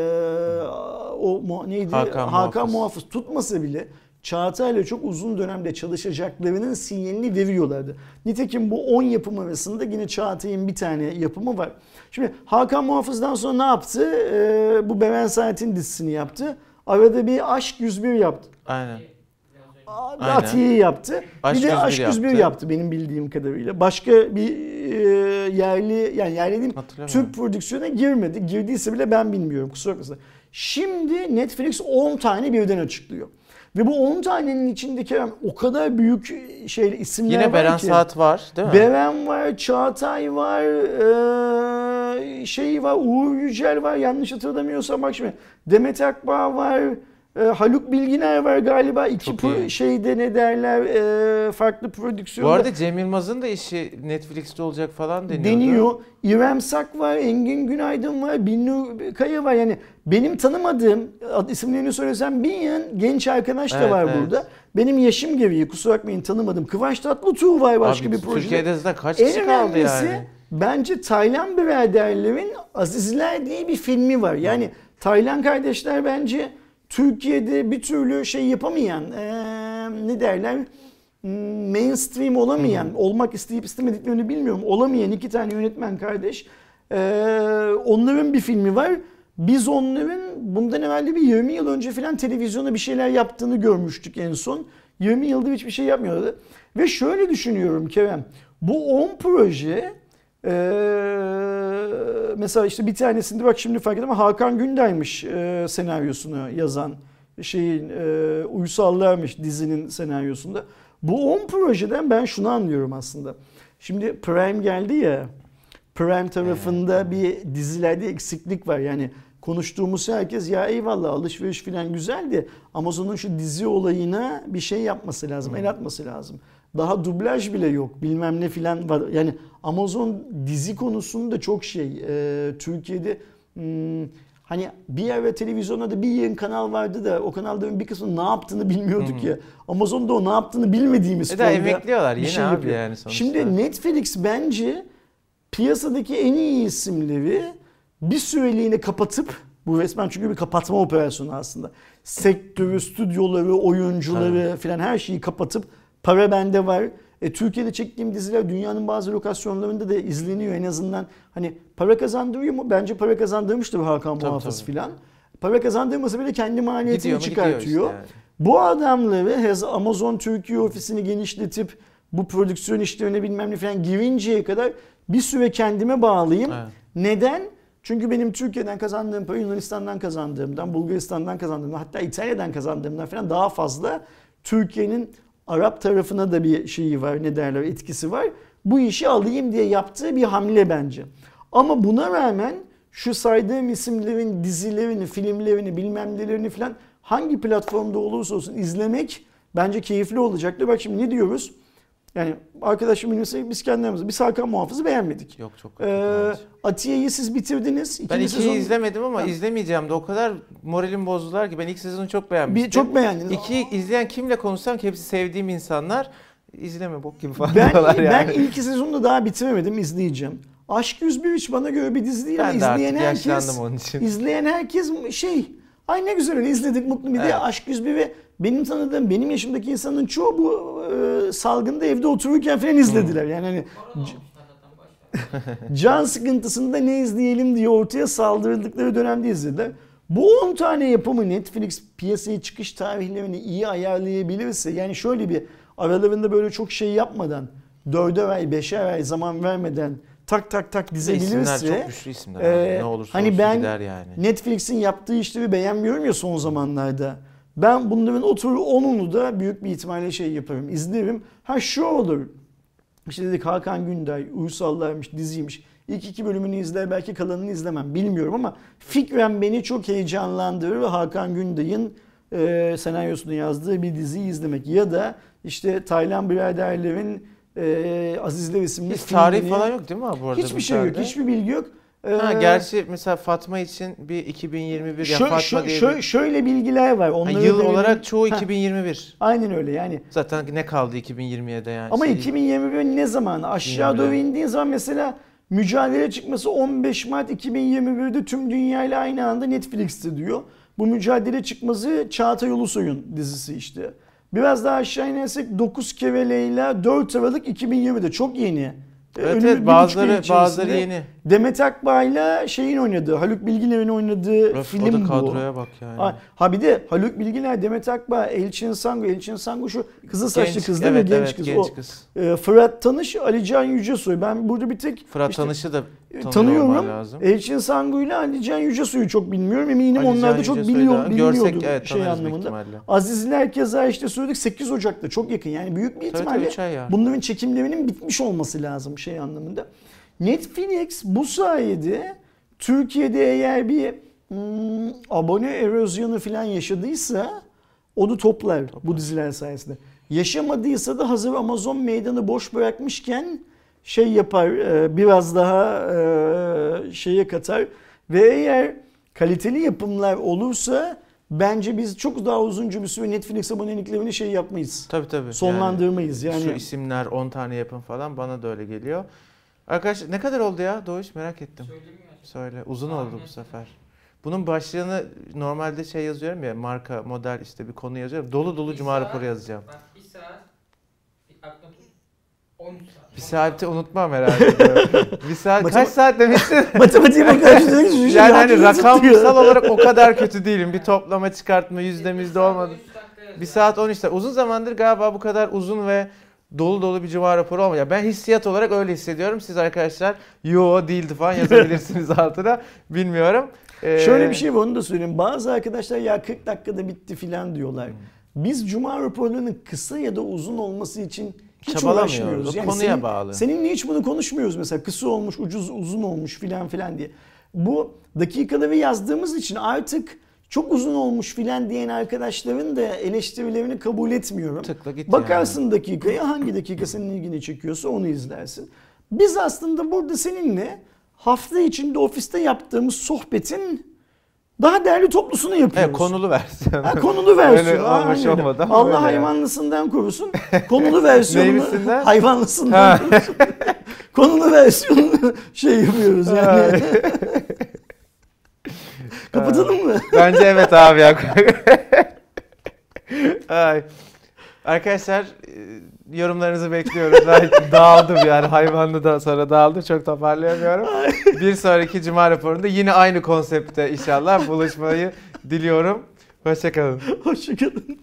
o neydi Hakan Muhafız. Muhafız tutmasa bile Çağatay'la çok uzun dönemde çalışacaklarının sinyalini veriyorlardı. Nitekim bu 10 yapım arasında yine Çağatay'ın bir tane yapımı var. Şimdi Hakan Muhafız'dan sonra ne yaptı? Ee, bu Beren Saat'in dizisini yaptı. Arada bir Aşk 101 yaptı. Aynen. A- Aynen. Atiye'yi yaptı. Aşk bir de 101 Aşk 101 yaptı. yaptı. benim bildiğim kadarıyla. Başka bir e, yerli yani yerli değil. Türk prodüksiyona girmedi. Girdiyse bile ben bilmiyorum kusura bakmasın. Şimdi Netflix 10 tane birden açıklıyor. Ve bu 10 tanenin içindeki o kadar büyük şey isimler Yine var Beren ki. Saat var değil mi? Beren var, Çağatay var, eee, şey var, Uğur Yücel var yanlış hatırlamıyorsam bak şimdi. Demet Akbağ var, eee, Haluk Bilginer var galiba. iki Çok pro- iyi. şeyde ne derler eee, farklı prodüksiyonda. Bu arada Cem Yılmaz'ın da işi Netflix'te olacak falan deniyordu. deniyor. İrem Sak var, Engin Günaydın var, Binnur Kaya var. Yani benim tanımadığım, ad- isimlerini söylesem bin yan genç arkadaş da Evet, var evet. burada. Benim yaşım gereği kusura bakmayın tanımadım. Kıvanç Tatlıtuğ var başka Abi, bir projede. Türkiye'de zaten kaç En kişi kaldı önemlisi yani? bence Taylan biraderlerin Azizler diye bir filmi var. Yani Taylan kardeşler bence Türkiye'de bir türlü şey yapamayan, eee, ne derler, hmm, mainstream olamayan, olmak isteyip istemediklerini bilmiyorum, olamayan iki tane yönetmen kardeş. Eee, onların bir filmi var. Biz onların bundan evvel de bir 20 yıl önce falan televizyona bir şeyler yaptığını görmüştük en son. 20 yıldır hiçbir şey yapmıyordu. Ve şöyle düşünüyorum Kerem. Bu 10 proje eee, mesela işte bir tanesinde bak şimdi fark ettim Hakan Günday'mış eee, senaryosunu yazan şeyin eee Uysallar'mış dizinin senaryosunda. Bu 10 projeden ben şunu anlıyorum aslında. Şimdi Prime geldi ya. Prime tarafında bir dizilerde eksiklik var. Yani konuştuğumuz herkes ya eyvallah alışveriş falan güzeldi. Amazon'un şu dizi olayına bir şey yapması lazım, el atması lazım. Daha dublaj bile yok. Bilmem ne filan var. Yani Amazon dizi konusunda çok şey. Ee, Türkiye'de hmm, hani bir ara televizyonda da bir yayın kanal vardı da o kanalların bir kısmı ne yaptığını bilmiyorduk ya. Amazon'da o ne yaptığını bilmediğimiz E konuda emekliyorlar yine şey abi yapıyor. yani sonuçta. Şimdi Netflix bence piyasadaki en iyi isimleri bir süreliğine kapatıp bu resmen çünkü bir kapatma operasyonu aslında. Sektörü, stüdyoları, oyuncuları filan her şeyi kapatıp para bende var. E, Türkiye'de çektiğim diziler dünyanın bazı lokasyonlarında da izleniyor en azından. Hani para kazandırıyor mu? Bence para kazandırmıştır Hakan Tabii, Muhafız filan. Para kazandırmasa bile kendi maliyetini Gidiyor çıkartıyor. işte yani. Bu adamları Amazon Türkiye ofisini genişletip bu prodüksiyon işlerine bilmem ne falan girinceye kadar bir süre kendime bağlayayım. Evet. Neden? Çünkü benim Türkiye'den kazandığım para Yunanistan'dan kazandığımdan, Bulgaristan'dan kazandığımdan, hatta İtalya'dan kazandığımdan falan daha fazla Türkiye'nin Arap tarafına da bir şeyi var, ne derler, etkisi var. Bu işi alayım diye yaptığı bir hamle bence. Ama buna rağmen şu saydığım isimlerin dizilerini, filmlerini, bilmem nelerini falan hangi platformda olursa olsun izlemek bence keyifli olacaktır. Bak şimdi ne diyoruz? Yani arkadaşım bilmese biz kendimiz biz Hakan Muhafız'ı beğenmedik. Yok çok. Ee. Atiye'yi siz bitirdiniz. Ben İkinci ikiyi sezon- izlemedim ama Ha. izlemeyeceğim de o kadar moralim bozdular ki ben ilk sezonu çok beğenmiştim. bir, çok beğendiniz. İkiyi izleyen kimle konuşsam ki hepsi sevdiğim insanlar izleme bok gibi falan Ben, diyorlar ben yani. ilk sezonu da daha bitiremedim izleyeceğim. Aşk 101 hiç bana göre bir dizi değil ama ben de artık izleyen herkes onun için. izleyen herkes şey ay ne güzel öyle izledik mutlu bir de Evet. Aşk 101 ve benim tanıdığım benim yaşımdaki insanın çoğu bu e, salgında evde otururken falan izlediler. Yani hani can sıkıntısında ne izleyelim diye ortaya saldırdıkları dönemde izlediler. Bu 10 tane yapımı Netflix piyasaya çıkış tarihlerini iyi ayarlayabilirse yani şöyle bir aralarında böyle çok şey yapmadan 4'er ay 5'er ay zaman vermeden tak tak tak de isimler dizebilirse çok güçlü isimler. Abi. ne olursa hani olsun ben- gider yani. Netflix'in yaptığı işleri beğenmiyorum ya son zamanlarda. Ben bunların oturur onunu da büyük bir ihtimalle şey yaparım, izlerim. Ha şu olur. İşte dedik Hakan Günday, Uysallarmış, diziymiş. İlk iki bölümünü izler belki kalanını izlemem bilmiyorum ama fikren beni çok heyecanlandırır ve Hakan Günday'ın e, senaryosunu yazdığı bir diziyi izlemek. Ya da işte Taylan biraderlerin e, Azizler isimli Hiç tarih filmini- falan yok değil mi abi bu arada? Hiçbir şey yok, hiçbir bilgi yok. Ha, Ee, gerçi mesela Fatma için bir 2021 ya Şö- Fatma şö- diye şö- bir... şöyle bilgiler var. Onları yıl verelim. olarak çoğu Ha, 2021. Aynen öyle yani. Zaten ne kaldı 2020'ye de yani. Ama Şey- 2021 ne zaman? Aşağı doğru indiğin zaman mesela mücadele çıkması 15 Mart 2021'de tüm dünyayla aynı anda Netflix'te diyor. Bu mücadele çıkması Çağatay Ulusoy'un dizisi işte. Biraz daha aşağı inersek 9 kere Leyla 4 Aralık 2020'de çok yeni. Evet evet bazıları bazıları yeni. Demet Akbağ'la şeyin oynadığı, Haluk Bilginer'in oynadığı Öf, film o da bu. kadroya bak yani. Ha, ha bir de Haluk Bilginer, Demet Akbağ, Elçin Sangu. Elçin Sangu şu kızıl saçlı Genç- kız değil evet, mi? Genç evet, kız. genç o. kız. Ee, Fırat Tanış, Alican Yücesoy. Ben burada bir tek Fırat işte, Tanış'ı da tanıyor tanıyorum. lazım. Elçin Sangu ile Alican Yücesoy'u çok bilmiyorum. Eminim Ali onlar da Can çok biliyor, Görsek evet şey anlamında. ihtimalle. Azizler keza işte söyledik 8 Ocak'ta çok yakın. Yani büyük bir ihtimalle tabii 3 ay ya. bunların çekimlerinin bitmiş olması lazım şey anlamında. Netflix bu sayede Türkiye'de eğer bir hmm, abone erozyonu falan yaşadıysa onu toplar, bu diziler sayesinde. Yaşamadıysa da hazır Amazon meydanı boş bırakmışken şey yapar e, biraz daha e, şeye katar ve eğer kaliteli yapımlar olursa bence biz çok daha uzunca bir süre Netflix aboneliklerini şey yapmayız. Tabii tabii. Sonlandırmayız yani. Şu isimler 10 tane yapın falan bana da öyle geliyor. Arkadaşlar ne kadar oldu ya Doğuş merak ettim. Söyle uzun Tahmin oldu bu sefer. Bunun başlığını normalde şey yazıyorum ya marka model işte bir konu yazıyorum. Dolu dolu Bir cuma saat- raporu yazacağım. Bak bir saat. Bir aklım 13 saat. Bir saati unutmam herhalde. bir saat kaç saat demiştin? Matematiğe şey yani hani rakamsal olarak o kadar kötü değilim. Bir toplama çıkartma yüzde yüzde olmadı. 13 dakika yazıyor. Bir saat 13 dakika. Uzun zamandır galiba bu kadar uzun ve dolu dolu bir cuma raporu olmuyor. Ben hissiyat olarak öyle hissediyorum. Siz arkadaşlar yo değildi falan yazabilirsiniz altına. Bilmiyorum. Ee, Şöyle bir şey var onu da söyleyeyim. Bazı arkadaşlar ya 40 dakikada bitti filan diyorlar. Biz cuma raporlarının kısa ya da uzun olması için hiç uğraşmıyoruz. O konuya senin- bağlı. Seninle hiç bunu konuşmuyoruz mesela. Kısa olmuş, ucuz, uzun olmuş filan filan diye. Bu dakikaları yazdığımız için artık çok uzun olmuş filan diyen arkadaşların da eleştirilerini kabul etmiyorum. Tıkla git Bakarsın dakikaya hangi dakika senin ilgini çekiyorsa onu izlersin. Biz aslında burada seninle hafta içinde ofiste yaptığımız sohbetin daha değerli toplusunu yapıyoruz. Evet, konulu versiyon. Ha, konulu versiyon. Öyle olmuş aynen olmadı ama Allah öyle yani. hayvanlısından korusun. Konulu versiyonunu hayvanlısından Ha. korusun. konulu versiyonunu şey yapıyoruz yani. Kapatalım mı? Bence evet abi ya. Ay. Arkadaşlar e, yorumlarınızı bekliyoruz. Ben dağıldım yani hayvanlı da sonra dağıldı. Çok toparlayamıyorum. Bir sonraki cuma raporunda yine aynı konsepte inşallah buluşmayı diliyorum. Hoşçakalın. Hoşçakalın.